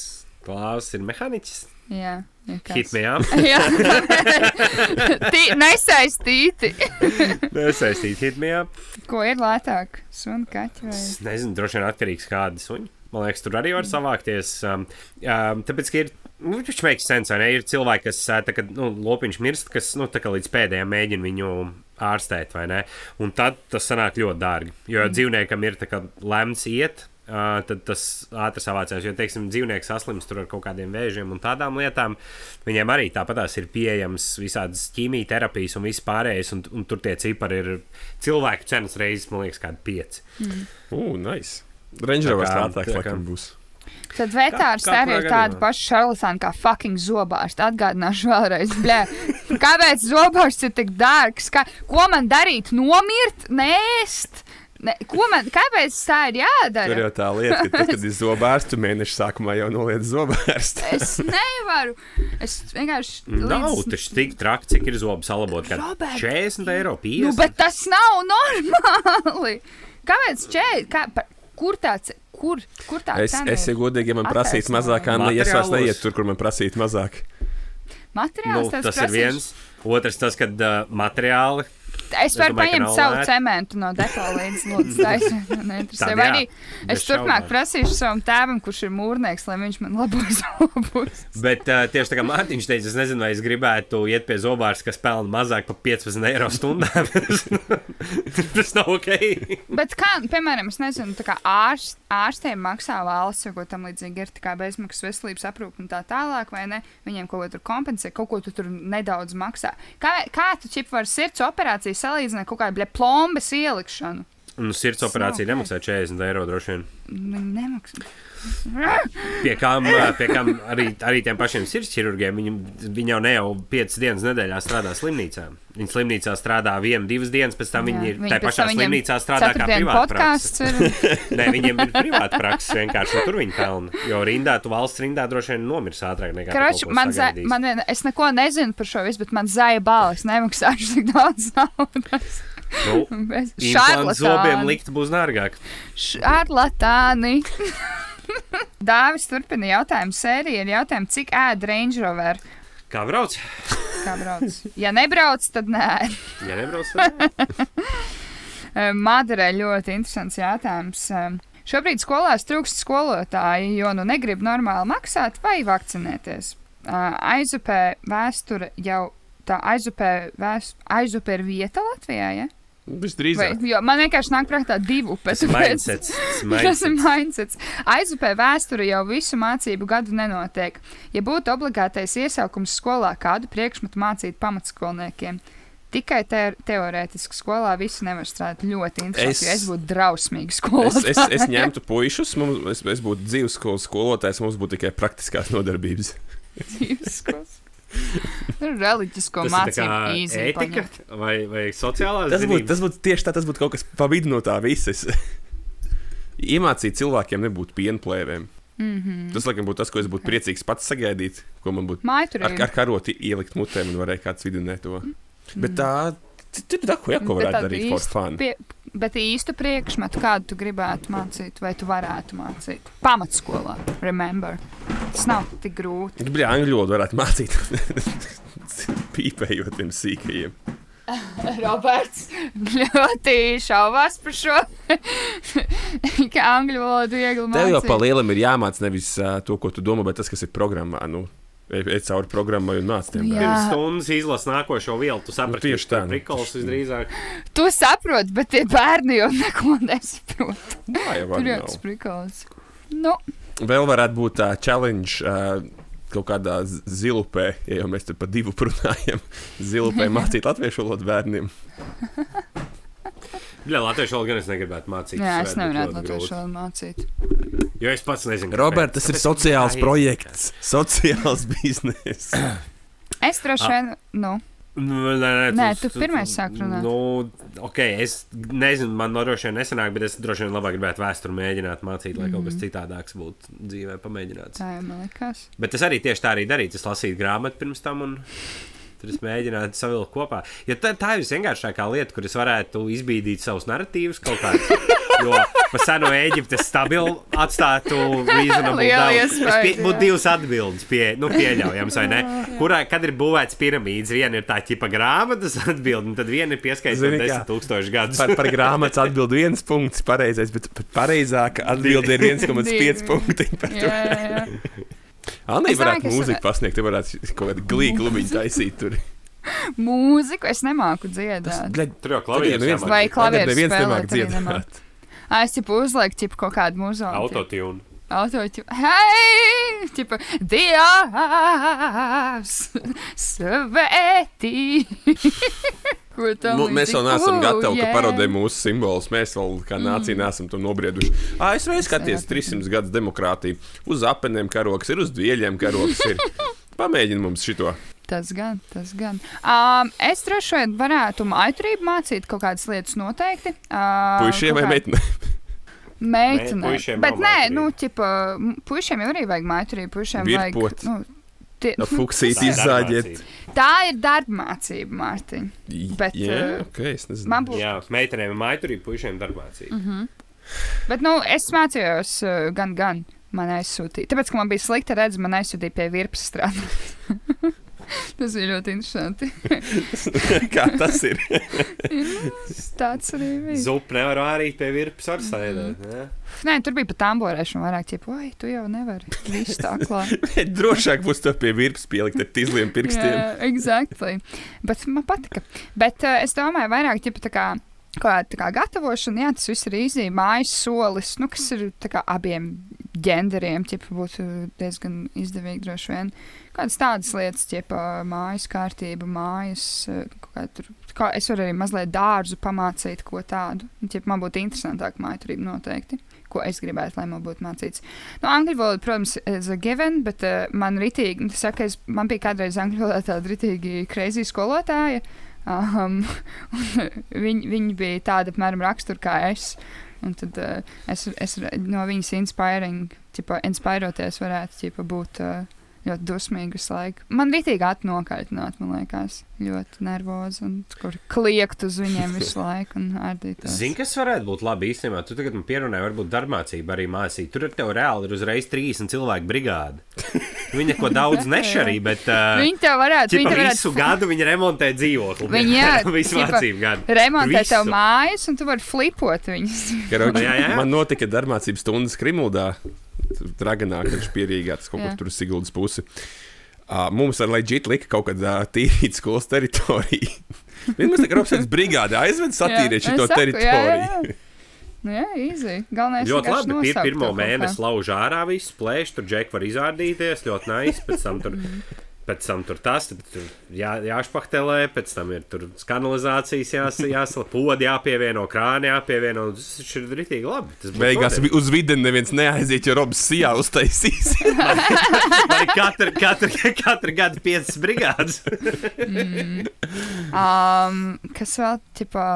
Klaus ir mehāniķis. jā. ja kāds- Hit me up. Jā, Tī- nesaistīti. Nesaistīt, hit me up. Ko ir lētāk? Suni, kaķi vai? Es nezinu, droši vien atkarīgs kāda suņa. Man liekas, tur arī var savākties. Um, um, tāpēc, ka ir. Nu, viņš makes sense, vai ne? Ir cilvēki, kas, tā, kad nu, lopiņš mirst, kas nu, tā kā līdz pēdējiem mēģina viņu ārstēt, vai ne? Un tad tas sanāk ļoti dārgi. Jo mm. dzīvniekam ir tā kā lemts iet. Uh, tad tas ātri savācās. Jo, teiksim, dzīvnieks saslims tur ar kaut kādiem vēžiem un tādām lietām. Viņiem arī tāpatās ir pieejams visādas ķīmijas terapijas un viss pārējais. Un, un tur tie cipari ir cilvēku cenas reizes, man liekas, kādi pieci. Ugh, nice. Rangerovers Tā kā- tā kā- būs. Tad vetārs Kā- arī ir tāda paša šarlatāna kā fucking zobārsts. Atgādināšu vēlreiz, blē. Kāpēc zobārsts ir tik dārgs? Kā, ko man darīt? Nomirt? Nēst? Ne, ko man, kāpēc tā ir Tur jādara? jau tā lieta, ka tad, kad ir zobārsts, tu mēneša sākumā jau noliec zobārstu. Es nevaru. Es vienkārši. Nav līdz- tas tik traki, cik ir zobs salabot. Kad Robert. 40 eiro 50. Nu, bet tas nav normāli. Kāpēc čēdi? Kā, par, kur tāds? Kur, kur tā Es, cena es ir? ja godīgi, ja man prasītu mazāk, kā es vairs neietu tur, kur man prasītu mazāk. Materiāls nu, tas ir prasīšu? viens. Otrs, tas, kad uh, materiāli. Es varu paņemt savu lēti. cementu no līdz lūdzu neinteresē. Tad Vai arī es turpmāk prasīšu savam tēvam, kurš ir mūrnieks, lai viņš man labos zobus. Bet uh, tieši tā kā Mārtiņš teica, es nezinu, vai es gribētu iet pie zobārs, kas pelna mazāk par 15 eiro stundā. tas nav ok. Bet kā, piemēram, es nezinu, tā kā ārst, ārstiem maksā valsts, ko tam līdzīgi ir tā kā bezmaksas veselības aprūpe un tā tālāk, vai ne? Viņiem kaut ko tur kompensē, kaut ko tu tur nedaudz maksā. Kā, kā tu čip var sirds operāciju salīdzināt kaut kādu bļa plombas ielikšanu? Nu, sirds operācija nemaksā 40 eiro droši vien. Viņi nemaksā. Pie kam, ā, pie kam arī, arī tiem pašiem sirds ķirurgiem, viņi, viņi jau ne jau 5 dienas nedēļā strādā slimnīcā. Viņi slimnīcā strādā vienu, divas dienas, pēc tam viņi ir tajā pašā slimnīcā strādā kā ir. Nē, viņiem ir privāta praksa vienkārši, un tur viņi pelna. Jo rindā, tu valsts rindā droši vien nomirs ātrāk nekā ko man, za, sagaidīsi. man, es neko nezinu par šo visu, bet man zaļa balss nemaksāšu tik daudz naudas. Nu, Implants zobiem likt būs dārgāk. Šarlatāni. Dāvis turpina jautājumu sēriju ar jautājumu, cik ēd Range Rover. Kā brauc? Kā brauc? Ja nebrauc, tad nē. Ja nebrauc, tad nē. Madara ļoti interesants jautājums. Um, Šobrīd skolās trūkst skolotāji, jo nu negrib normāli maksāt vai vakcinēties. Aizupē vēsture jau tā aizupē, vēst, aizupē ir vieta Latvijā. Ja? Vai, Visdrīzāk. jo man vienkārši nāk prātā divu upes. Tas. Tas ir mindsets. Aizupē vēsture jau visu mācību gadu nenotiek. Ja būtu obligātais iesaukums skolā, kādu priekšmetu mācīt pamatskolniekiem, tikai te teorētiski skolā visu nevar strādāt ļoti interesanti. Es, Es- es būtu drausmīgi Es, skolotājs. es, es ņemtu puikas, es, es būtu dzīves skolas skolotājs, mums būtu tikai praktiskās nodarbības. Reliģisko Tas ir tā mācību ētika vai, vai sociālā Tas būtu, tas būtu tieši tā, tas būtu kaut kas pa vidu no tā visas. Iemācīt cilvēkiem nebūt pienplēvēm. Mm -hmm. Tas, laikam, būtu tas, ko es būtu priecīgs pats sagaidīt, ko man būtu ar, ar karoti ielikt mutē, un varēja kāds vidunē to. Bet tā, ir tā, ko, ja, ko varētu darīt for īstu fun. Pie, bet īstu priekšmetu, kādu tu gribētu mācīt, vai tu varētu mācīt? Pamatskolā, remember. Tas nav tik grūti. Bļā, angļu valodu varētu mācīt. Pīpējot tiem sīkajiem. Roberts ļoti šaubās par šo. Kā angļu valodu viegli Tev jau mācīt. pa lielam ir jāmāc nevis uh, to, ko tu domā, bet tas, kas ir programmā. Nu, ej, cauri programmai un māc tiem. Jā. bērniem. Pirms stundas izlasa nākošo vielu. Tu saprati, Nu, tieši tā, nu. Prikols visdrīzāk. Tu saproti, bet tie bērni jau neko nesaprot. Tā jau Tur var tas prikals. Nu, Vēl varētu būt tā challenge. Uh, Kaut kādā zilupē, ja jau mēs tur pa divu runājam, zilupē mācīt latviešu valodu bērniem. Jā, latviešu valodu gan es negribētu mācīt. jā, es ļoti latviešu valodu mācīt. Jo es pats nezinu. Robert, kāpēc. tas ir sociāls projekts, sociāls bizness. Es droši vien, nu, Nu, nē, nē, Nē, tu pirmais sāk runāt. Nu, ok, es nezinu, man no droši vien nesanāk, bet es droši vien labāk gribētu vēsturi mēģināt mācīt, lai Mhm. kaut kas citādāks būtu dzīvē pamēģināts. tā jau man likās. Bet es arī tieši tā arī darīju. Es lasīju grāmatu pirms tam, un tad es mēģināju savilkt kopā. Jo tā, tā ir visvienkāršākā lieta, kur es varētu izbīdīt savus narratīvus kaut kādā. Jo par seno Eģipti es stabili atstātu reasonable iespēja, pie- Būtu divas atbildes, pie, nu, pieļaujams, vai ne? Kurā, kad ir būvēts piramīds, viena ir tā ķipa grāmatas atbilde, un tad viena ir kā? 10 tūkstoši gadus. Par, par grāmatas atbild viens punkts, pareizais, bet pareizāka atbilde ir 1,5 Divi. punkti. par to. Jā, jā, Anī Es domāju, varētu es mūziku pasniegt, tu varētu kaut kādu glīgu klubiņu taisīt tur. Mūziku es nemāku dziedāt. Bļaļ, Tur jau Tagad klavieres neviens-. Vai klavieres neviens nemāk dziedāt. nemāk. Es tipu uzlieku kaut kādu mūziku. Autotune. Autotune. Hei! Tipa, Dievs! Svētī! Nu, mēs līdzīgi? neesam gatavi, ka yeah. parodē mūsu simbolus. Mēs vēl kā nācija neesam to nobrieduši. ASV skaties Jā. 300 gadus demokrātiju. Uz apenēm karoks ir, uz dvieļiem karoks ir. Pamēģini mums šito. Tas gan, tas gan. Um, es droši vien varētu maitrību mācīt kaut kādas lietas noteikti. Uh, Puisiem vai kā- meitenēm? Meitene. Puišiem Bet nē, nu, ķipa, m, puišiem jau arī vajag maitrību. Puišiem vajag. Virpot. Nu, tie, No fuksīt Tā ir izzāģēt. tā ir darbmācība, Mārtiņ. Bet, Jā, uh, ok, es nezinu. Man būs. Jā, meitenēm ir maiturība, puišiem darbmācība. Bet, nu, es mācījos uh, gan, gan. Man aizsūtīja. Tāpēc, ka man bija slikta redzes, man aizsūtīja pie virpas strādāt. Tas bija ļoti interesanti. Kā tas ir? Tāds arī bija. Zupu nevar vārīt pie virpas ar sēdēt. ne? Nē, tur bija pat tamborēšana vairāk, tipo, oi, tu jau nevari. Viss tā klāt. Drošāk būs to pie virpas pielikt ar tīzliem pirkstiem. Jā, exactly. Bet man patika. Bet uh, es domāju, vairāk ķipa, tā kā. Kā, tā kā gatavošana, jā, tas viss ir īsi. Mājas solis, nu, kas ir tā kā abiem ģenderiem, ķipa, būtu diezgan izdevīgi droši vien. Kādas tādas lietas, ķipa, mājas kārtība, mājas, kā tur. Kā es varu arī mazliet dārzu pamācīt, ko tādu. Ķipa, man būtu interesantāk mājaturība noteikti. Ko es gribētu, lai man būtu mācīts. Nu, angļu valoda, protams, ir given, bet uh, man ritīgi, saka, es, man bija kādreiz angļu valodā tāda ritīgi crazy skolotāja. Um, viņi, viņi bija tāda apmēram rakstura kā es. Un tad uh, es, es no viņas inspiring, ķipa, inspiroties varētu ķipa, būt uh, ļoti dusmīgi visu laiku. Man rītīgi atnokaitināt, man liekas, ļoti nervozi un kur kliegt uz viņiem visu laiku un ārdīt. Zini, kas varētu būt labi īstenībā? Tu tagad man pierunāji, varbūt darbmācība arī mācīt. Tur ir tev reāli ir uzreiz 30 cilvēku brigāde. Viņa neko daudz nešarī, bet uh, Viņi tev varētu, viņi tev visu varētu gadu viņa remontē dzīvokli. Viņi, jā, visu mācību gadu. remontē Visu. tev mājas, un tu vari flipot viņus. Karoči, Jā, jā, jā. Man notika darbmācības stundas Krimuldā, Draganā, kad viņš pierīgā tas kaut kur tur Siguldas pusi. Uh, mums ar leģitu lika kaut kādā uh, tīrīt skolas teritoriju. Vienmēr tā kā Robsons brigāde aizved satīrīt šo teritoriju. Nu, jā, easy. Galvenais Ļoti vienkārši labi. Pir, pirmo mēnesi lauž ārā, viss plēš, tur džek var izrādīties, ļoti nais. Pēc tam tur, pēc tam tur tas, tur jā, jāšpahtelē, pēc tam ir tur kanalizācijas jās, jāsala, podi jāpievieno, krāni jāpievieno. Tas ir ritīgi labi. Tas Beigās vi- uz vidi neviens neaiziet, jo Robs sijā uztaisīs. Man ir katra, katra, katra gada piecas brigādes. Um, kas vēl, tipā,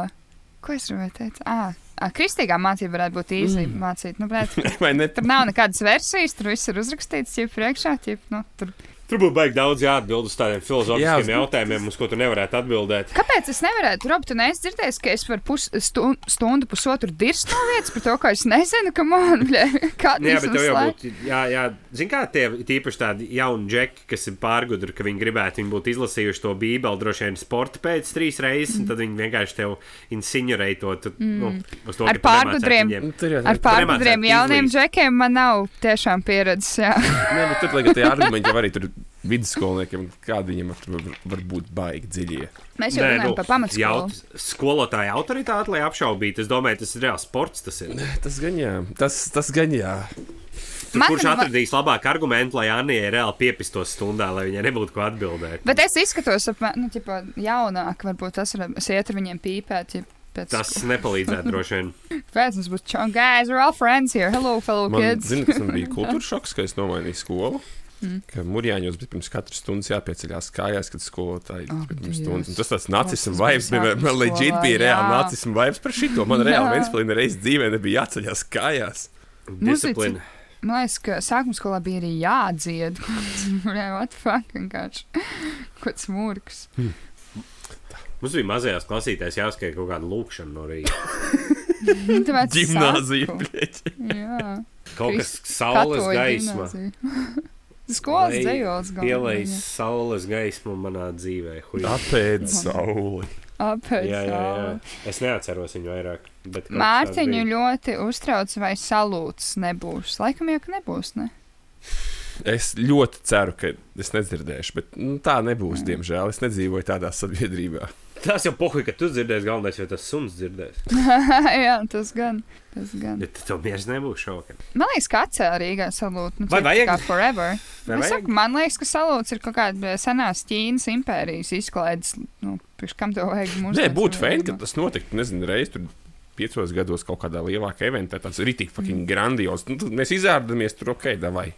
ko es gribēju teikt? Ah, ah, kristīgā mācība varētu būt īsi mm. mācīt. Nu, ne? tur nav nekādas versijas, tur viss ir uzrakstīts, jau priekšā, jau nu, tur. Tur būtu baigi daudz jāatbild uz tādiem filozofiskiem Jā, jautājumiem, uz ko tu nevarētu atbildēt. Kāpēc es nevarētu, Rob, tu neesi dzirdējis, ka es varu pus, stundu, stundu pusotru dirst no vietas par to, ka es nezinu, ka man ir kāda Nu Jā, bet tev jau būtu, jā, jā, zini, kā tie tīpaši tādi jauni džeki, kas ir pārgudri, ka viņi gribētu, viņi būtu izlasījuši to bībeli, droši vien sporta pēc trīs reizes, mm. un tad viņi vienkārši tev insinuēja to, tu, mm. nu, uz to, Ar pārgudriem. Ar pārgudriem jauniem džekiem man nav tiešām pieredzes. Nē, bet tur tagad tie argumenti jau arī tur vidusskolniekiem, kādi viņiem tur var, var būt baigi dziļie. Mēs jau runājam par pamatskolu. jaut- skolotāja autoritāti, lai apšaubītu. Es domāju, tas ir reāls sports. Tas ir. Tas gan jā, tas, tas gan jā. Tur, kurš atradīs labāku argumentu, lai Anijai reāli piepistos stundā, lai viņai nebūtu ko atbildēt? Bet es izskatos, apmēram, nu, ķipa, jaunāk, varbūt tas ir. Es ietu ar viņiem pīpēt. Ja pēc Tas nepalīdzētu droši vien. Pēc mums būs čau, guys, we're all friends here. Hello, fellow Man, kids. zini, kas man bija kultūras šoks, ka es nomainīju skolu. Mm. Ka Mūrjāņos bija pirms katras stundas jāpieceļās kājās, kad skolotāji oh, pirms stundas. Un tas tāds nacismu vibes bija. Man leģit bija reāli nacismu vibes par šito. Man reāli Ventspilī reizes dzīvē nebija jāceļās kājās. Disciplīna. Man liekas, ka sākuma skolā bija arī jādzied. Jā, what fuck, vienkārši. Kas mūrks. Mums bija mazajās klasītēs jāskaita kaut kāda lūkšana no rīta. Tāpēc Gimnāzija. Jā. Kaut kas saules gaisma. Skolas dzējos Pielais galvenā. saules gaismu manā dzīvē. Apēd sauli. Apēc Jā, jā, jā. Es neatceros viņu vairāk. Mārtiņu ļoti uztrauc, vai salūts nebūs. Laikam jau, ka nebūs, ne? Es ļoti ceru, ka es nedzirdēšu, bet nu, tā nebūs, diemžēl. Es nedzīvoju tādā sabiedrībā. Tas jau pohuļ, ka tu dzirdēsi, galvenais, vai tas suns dzirdēs. jā, tas gan. Tas gan. Bet tev miers nebūs šokā. Man liekas, ka atcēla Rīgā salūtu. Nu, Vai vajag? Kā forever. Vai vajag? saku, man liekas, ka salūts ir kaut kāda senās Ķīnas impērijas izklaides. Nu, priekš kam to vajag mums? Nē, būtu fēni, ka tas notiktu. Nezinu, reiz tur piecos gados kaut kādā lielākā eventā. Tas ir rītīgi fucking grandios. Nu, mēs izrādāmies tur ok, vai.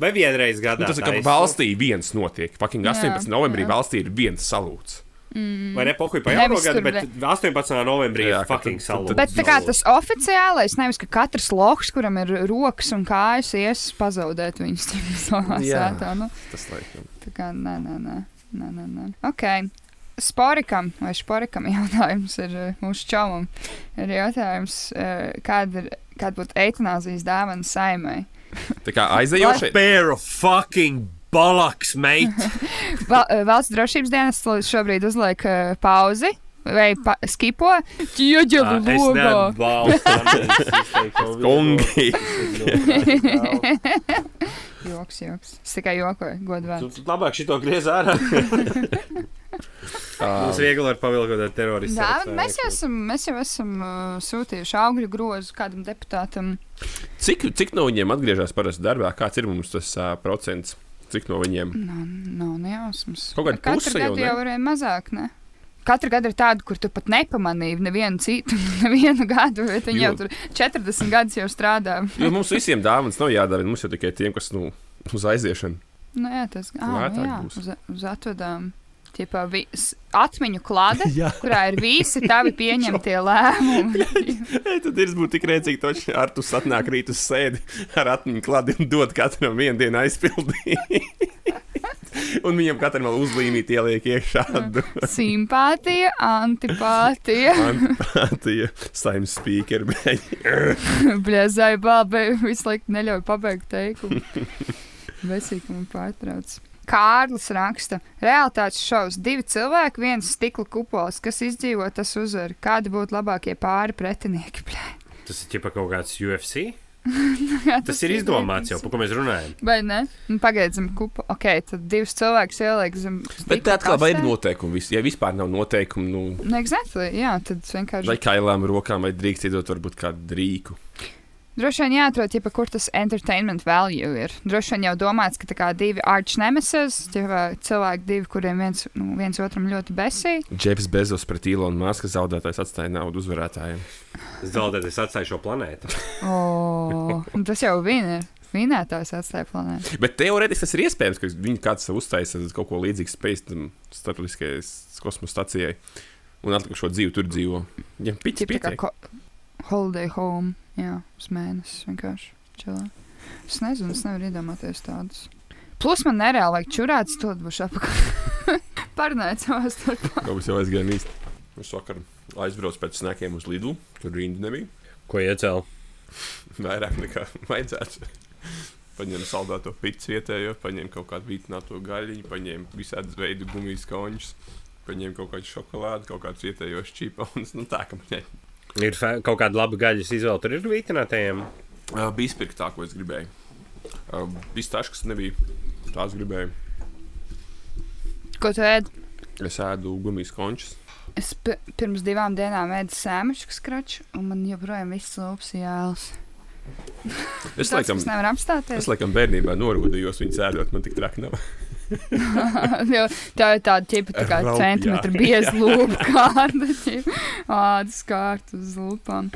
Vai vienreiz gadā? Nu, tas ir kā valstī viens notiek. Fucking 18. Jā, novembrī jā. valstī ir viens salūts. Vai ne pohuļ pa jauno gadu, bet 18. novembrī ir fucking tad- Bet tā kā tas oficiālais, nevis ka katrs loks, kuram ir rokas un kājas, ies pazaudēt viņus savā sētā. Nu, Tas laikam. tā kā nē, nē, nē. nē, nē, nē. Ok. Sporikam vai šporikam jautājums ir eh, mūsu čomam. Ir jautājums, eh, kāda, ir, kāda būtu eitanāzijas dāvana saimai? Tā kā aizejošie. Pair of fucking balaks, mate! Val, eh, valsts drošības dienas šobrīd uzliek eh, pauzi. Vai pa, skipo? Neatbalstu Anijas izteikto Kongi. viedokli. Joks, joks. Es tikai jokoju, godu vēl. Tu labāk šito griez ārā. Mums viegli ar pavilkot ar teroristu. Jā, mēs jau esam, mēs jau esam uh, sūtījuši augļu grozu kādam deputātam. Cik, cik no viņiem atgriežas parasti darbā? Kāds ir mums tas uh, procents? Cik no viņiem? Nav, nav nejausmas. Kaut kāda puse jau, jau varēja mazāk, ne? Katru gadu ir tāda, kur tu pat nepamanīji nevienu citu, nevienu gadu, bet viņi jau Jo. tur 40 gadus jau strādā. Jo mums visiem dāvanas nav jādara. Mums jau tikai tiem, kas nu, uz aiziešanu. Nu, jā, tas ah, nu, būs. uz, uz atvedām. Tipā, vis, atmiņu klāte, kurā ir visi tavi pieņemtie lēmumi. Tad ir būt tik rēcīgi, ka ar tu satnāk rīt uz sēdi ar atmiņu klādi un dod katram vienu dienu aizpildīt. un viņam katram vēl uzlīmīt ieliek iekšā. Simpātija, antipātija. Antipātija, saimnes speaker, Bļazai bābai visu laiku neļauj pabeigt teikumu. Vesīkumu pārtrauc. Kārlis raksta, realitātes šovs, divi cilvēki, viens stikla kupols, kas izdzīvo, tas uzvar. Kādi būtu labākie pāri pretinieki? Bļē. Tas ir ķipa kaut kāds UFC. Jā, Tas ir izdomāts jau, par ko mēs runājam. Vai ne? Nu, Pagaidiet, zem kupa. Ok, tad divus cilvēkus ieliek zem. Bet tā atkal ir noteikumi. Ja vispār nav noteikumu, nu, Nu, exactly, jā, tad vienkārši. vai kailām rokām, vai drīkst iedot varbūt kādu rīku. Droši vien jāatrod, ķipa, kur tas entertainment value ir. Droši vien jau domāts, ka tā kā divi arch nemesis, cilvēki, divi, kuriem viens, nu, viens otram ļoti besī. Džefs Bezos pret Ilonu Masku zaudētājs atstāja naudu uzvarētājiem. Zaudēt, es atstāju šo planētu. Oh, tas jau viņa ir. Vinētājs atstāja planētu. Bet teorētiski tas ir iespējams, ka viņi kāds uztaisa kaut ko līdzīgu Space tam starptautiskajai kosmosa stacijai. Un atlikušo dzīvi tur dzīvo. Ja, pits, Ķipa, holiday home. Jā, uz mēnesi vienkārši. Čilā. Es nezinu, es nevaru iedomāties tādus. Plus man nereāli vajag čurāt, to būšu apakaļ. Parunājiet savā starpā. Kaut jau aizgāja īsti. Es vakar aizbraucu pēc snakiem uz Lidlu, tur rīndi nebija. Ko iecēl? Vairāk nekā vajadzētu. Paņēmu saldēto pīci vietējo, paņēmu kaut kādu vītināto gaļiņu, paņēmu visādas veidu gumijas končus, paņēmu kaut kādu šokolādi, kaut kādus vietējos čīpons. Nu, tā kā man Ir kaut kāda laba gaļas izvēle. Tur ir vītinātajiem. uh, bija izpirkt tā, ko es gribēju. Uh, Viss tas, kas nebija, tās gribēju. Ko tu ēd? Es ēdu gumijas končus. Es pi- pirms divām dienām ēdu sēmušu skraču, un man joprojām viss lūpas jēlas. Es Tas, laikam, es laikam bērnībā norūdījos viņu cēlot, man tik traki nav. Tā ir tāda ķipa, tā kā Raup, centimetra bieza lūpa ķipa, ādas kārta uz. Tātad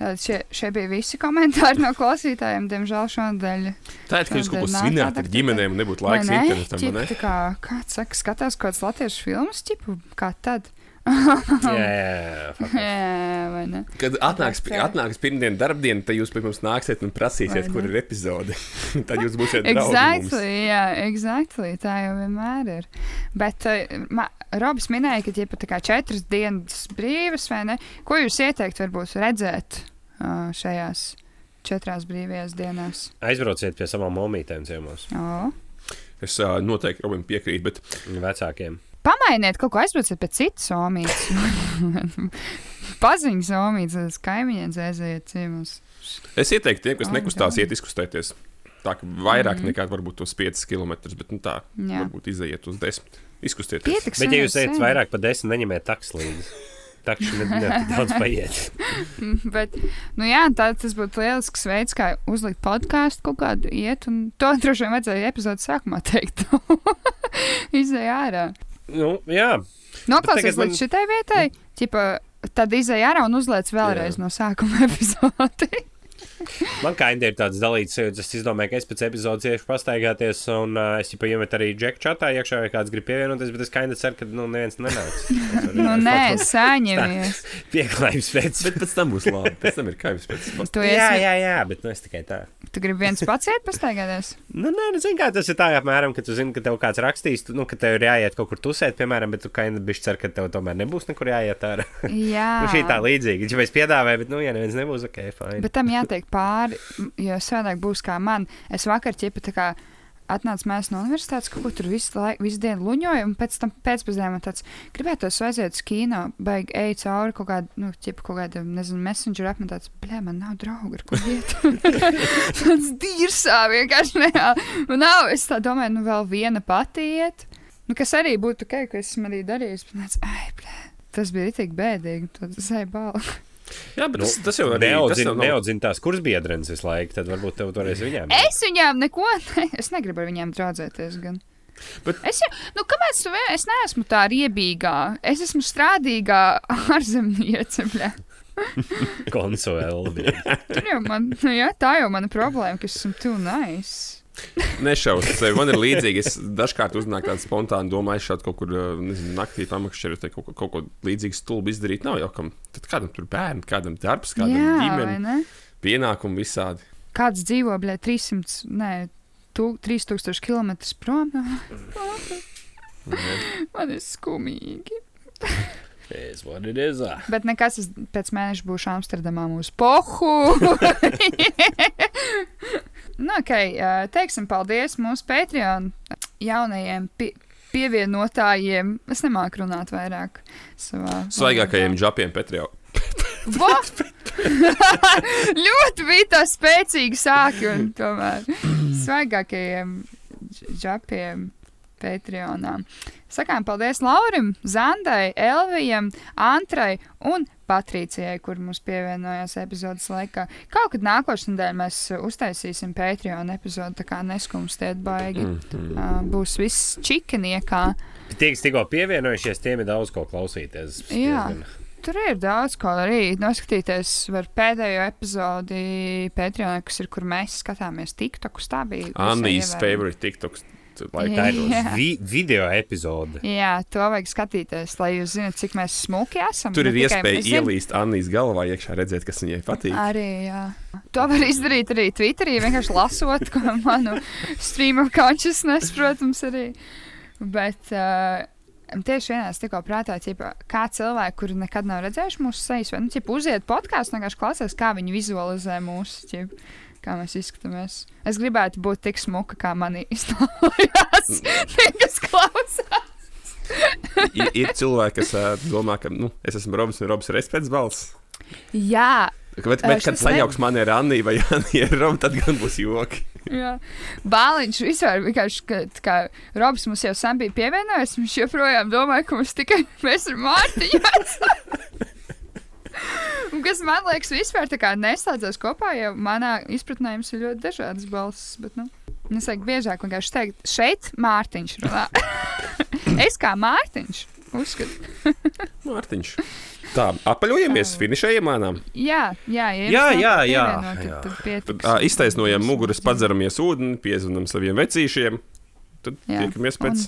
Šie, šie bija visi komentāri no klausītājiem, diemžēl šonadēļ. Tā ir, ka jūs kaut ko tāda ar ģimenēm nebūtu laiks ne? internetam. ne? tā kā, kāds saka, skatās kaut kāds latviešu filmas, ķipa, kā tad? Jā, jā, jā. Jā? Kad atnāks, atnāks pirmdiena darbdiena, tad jūs pie mums nāksiet un prasīsiet, kur ir epizode. tad jūs būsiet. Exactly, jā, exactly, tā jau vienmēr ir. Bet uh, ma, Robs minēja, ka tā kā četras dienas brīvas, vai ne? Ko jūs ieteiktu varbūt redzēt uh, šajās četrās brīvajās dienās? Aizbrauciet pie savām momītēm ciemos. O. Es uh, noteikti Robin piekrītu, bet Vecākiem. Pamainiet kaut ko aizbrauciet pie citas somītes. Paziņas somītes, kaimiņiem dzēzējiet ciemos. es ieteiktu tiem, kas Oh, nekustās, iet izkustēties. Tā kā vairāk Mhm. nekā varbūt tos 5 km, bet nu, tā Jā. varbūt iziet uz 10. Izkustieties. Pietiks. Bet, ja jūs ejat vairāk par desmit, neņemiet taks līdzi. Ne tik daudz paiet. Bet, nu jā, tā, tas būtu lielisks veids, kā uzlikt podkāstu kaut kādu iet, un to droši vien vajadzēja epizodes sākumā teikt. Izēja ārā. Nu, jā, Noklausies tagad man- līdz šitai vietai, ķipa, tad izēja ārā un uzliec vēlreiz Jā. no sākuma epizodi. man kā ir tāds dalīts, sajūta, es domāju, ka es pēc epizodes iešu pastaigāties, un uh, es jau iemetu arī džeku čatā iekšā, vai kāds grib pievienoties, bet es kā ceru, ka nu, neviens nenāks. nu, nē, saņemies. Pieklājības pēc. Bet pēc tam būs labi. Pēc tam ir kaims. Pēc. Tu, Jā, esi, jā, jā, bet nu, es tikai tā. tu gribi viens pats iet pastaigāties? Nu, nē, nu, zini, kā tas ir tā, apmēram, ka tu zini, ka tev kāds rakstīs, tu, nu, ka tev ir jāiet kaut kur tusēt, piemēram, bet tu kā bišķi cer, ka tev tomēr nebūs nekur jāiet ārā. Jā. nu, šī tā līdzīga. Ja es piedāvāju, bet, nu, ja neviens nebūs, ok, fine. Bet tam jātiek pāri, jo savādāk būs kā man. Es vakar ķipa tā kā atnācu mēs no universitātes, ko tur visu, laiku, visu dienu luņoju, un pēc tam pēcpusdienā man tāds gribētu aiziet uz kino, beig ej cauri kaut kādu, nu, ķipa kaut kādu, nezinu, messenger apmet tāds, blē, man nav draugu, ar ko iet. tāds dīrsā vienkārši nereāli. Man nav, es tā domāju, nu, vēl viena pati iet. Nu, kas arī būtu ok, ka es esmu arī darījis, bet nāc, ai, blē. Tas bija tik bēdīgi, tas ir balva. Jā, bet Nu, tas, tas jau arī tas Neaudzina nav- neaudzin tās kursbiedrenes visu laiku, tad varbūt tev toreiz viņām. Es viņām neko, ne, es negribu ar viņiem draudzēties. Gan. Bet- Es jau, nu, kāpēc tu vēl, es neesmu tā riebīgā, es esmu strādīgā ārzemniece, konsolē. Tur jau man, nu, jā, tā jau mana problēma, ka esmu too nice. Nešaustu sevi. Man ir līdzīgi. Es dažkārt uznāk tādu spontānu domu, aizšaut kaut kur uh, nezinu, naktī pamakšķerot, kaut, ko- kaut ko līdzīgu stulbu izdarīt. Nav jau kam. Tad kādam tur bērni, kādam darbs, kādam Jā, ģimene, ne? pienākumi visādi. Kāds dzīvo, bļē, 300, nē, tu- 3000 km prom? Man ir skumīgi. Is what it is. ah. Bet nekas, es pēc mēneša būšu Amsterdamā mūsu pohu. nu, ok, ā, teiksim paldies mūsu Patreon jaunajiem pi pievienotājiem. Es nemāku runāt vairāk savā. Svaigākajiem džapiem. Vo! ļoti bija tā spēcīgi sāki un tomēr svaigākajiem dž- džapiem Patreonā. Sakām paldies Laurim, Zandai, Elvijam, Antrai un Patricijai, kur mums pievienojās epizodes laikā. Kaut kad nākošais nedēļa mēs uztaisīsim Patreon epizodi, tā kā neskumstiet baigi. Mm, mm. Uh, būs viss čikaniekā. Tie, kas tikko pievienojušies, tiem ir daudz ko klausīties. Jā. Diezgan- Tur ir daudz ko arī noskatīties. Var pēdējo epizodi Patreonā, kas ir, kur mēs skatāmies TikTokus. Tā bija. ievērojama. favorite TikToks. Like, Tā ir vi video epizode. Jā, to vajag skatīties, lai jūs zinātu, cik mēs smuki esam. tur ir tikai iespēja zinām- ielīst Annijas galvā iekšā, redzēt, kas viņai patīk. Arī, jā. To var izdarīt arī Twitterī, vienkārši lasot ko manu stream of consciousness, protams, arī. Bet uh, tieši vienā es tikko prātā, ķipa, kā cilvēki, kuri nekad nav redzējuši mūsu sejas, vai nu, ķipa, uziet podkāstu, vienkārši klausās, kā viņi vizualizē mūsu, ķipa, kā mēs izskatāmies. Es gribētu būt tik smuka, kā manī iztēlojās, tie, kas klausās. ir, ir cilvēki, kas uh, domā, ka nu, es esmu Robs un Robs ir respekts balss. Jā, Bet, bet kad sajauks mani ar Anniju vai Anniju ar Robu, tad gan būs joki. Jā, Bāliņš vispār vienkārši, ka, kā Robs mums jau sen bija pievienojies, viņš joprojām domāja, ka mums tikai mēs ar Mārtiņu esam. Un Kas man liekas, vispār neslēdzas kopā, jo manā izpratnē jums ir ļoti dažādas balsis. Bet, nu, es teiktu, biežāk vienkārši teikt, šeit Mārtiņš runā. es kā Mārtiņš uzskatu. Mārtiņš. Tā, apaļojamies, finišējam mānām. Jā, jā, Jā, jā, jā, jā. Tad, ā, iztaisnojam muguras, padzeramies ūdeni, piezvanām saviem vecīšiem. Tad Jā. tiekamies pēc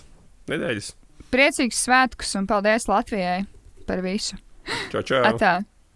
nedēļas. Priecīgs svētkus un paldies Latvijai par visu. Čau, čau! Atā.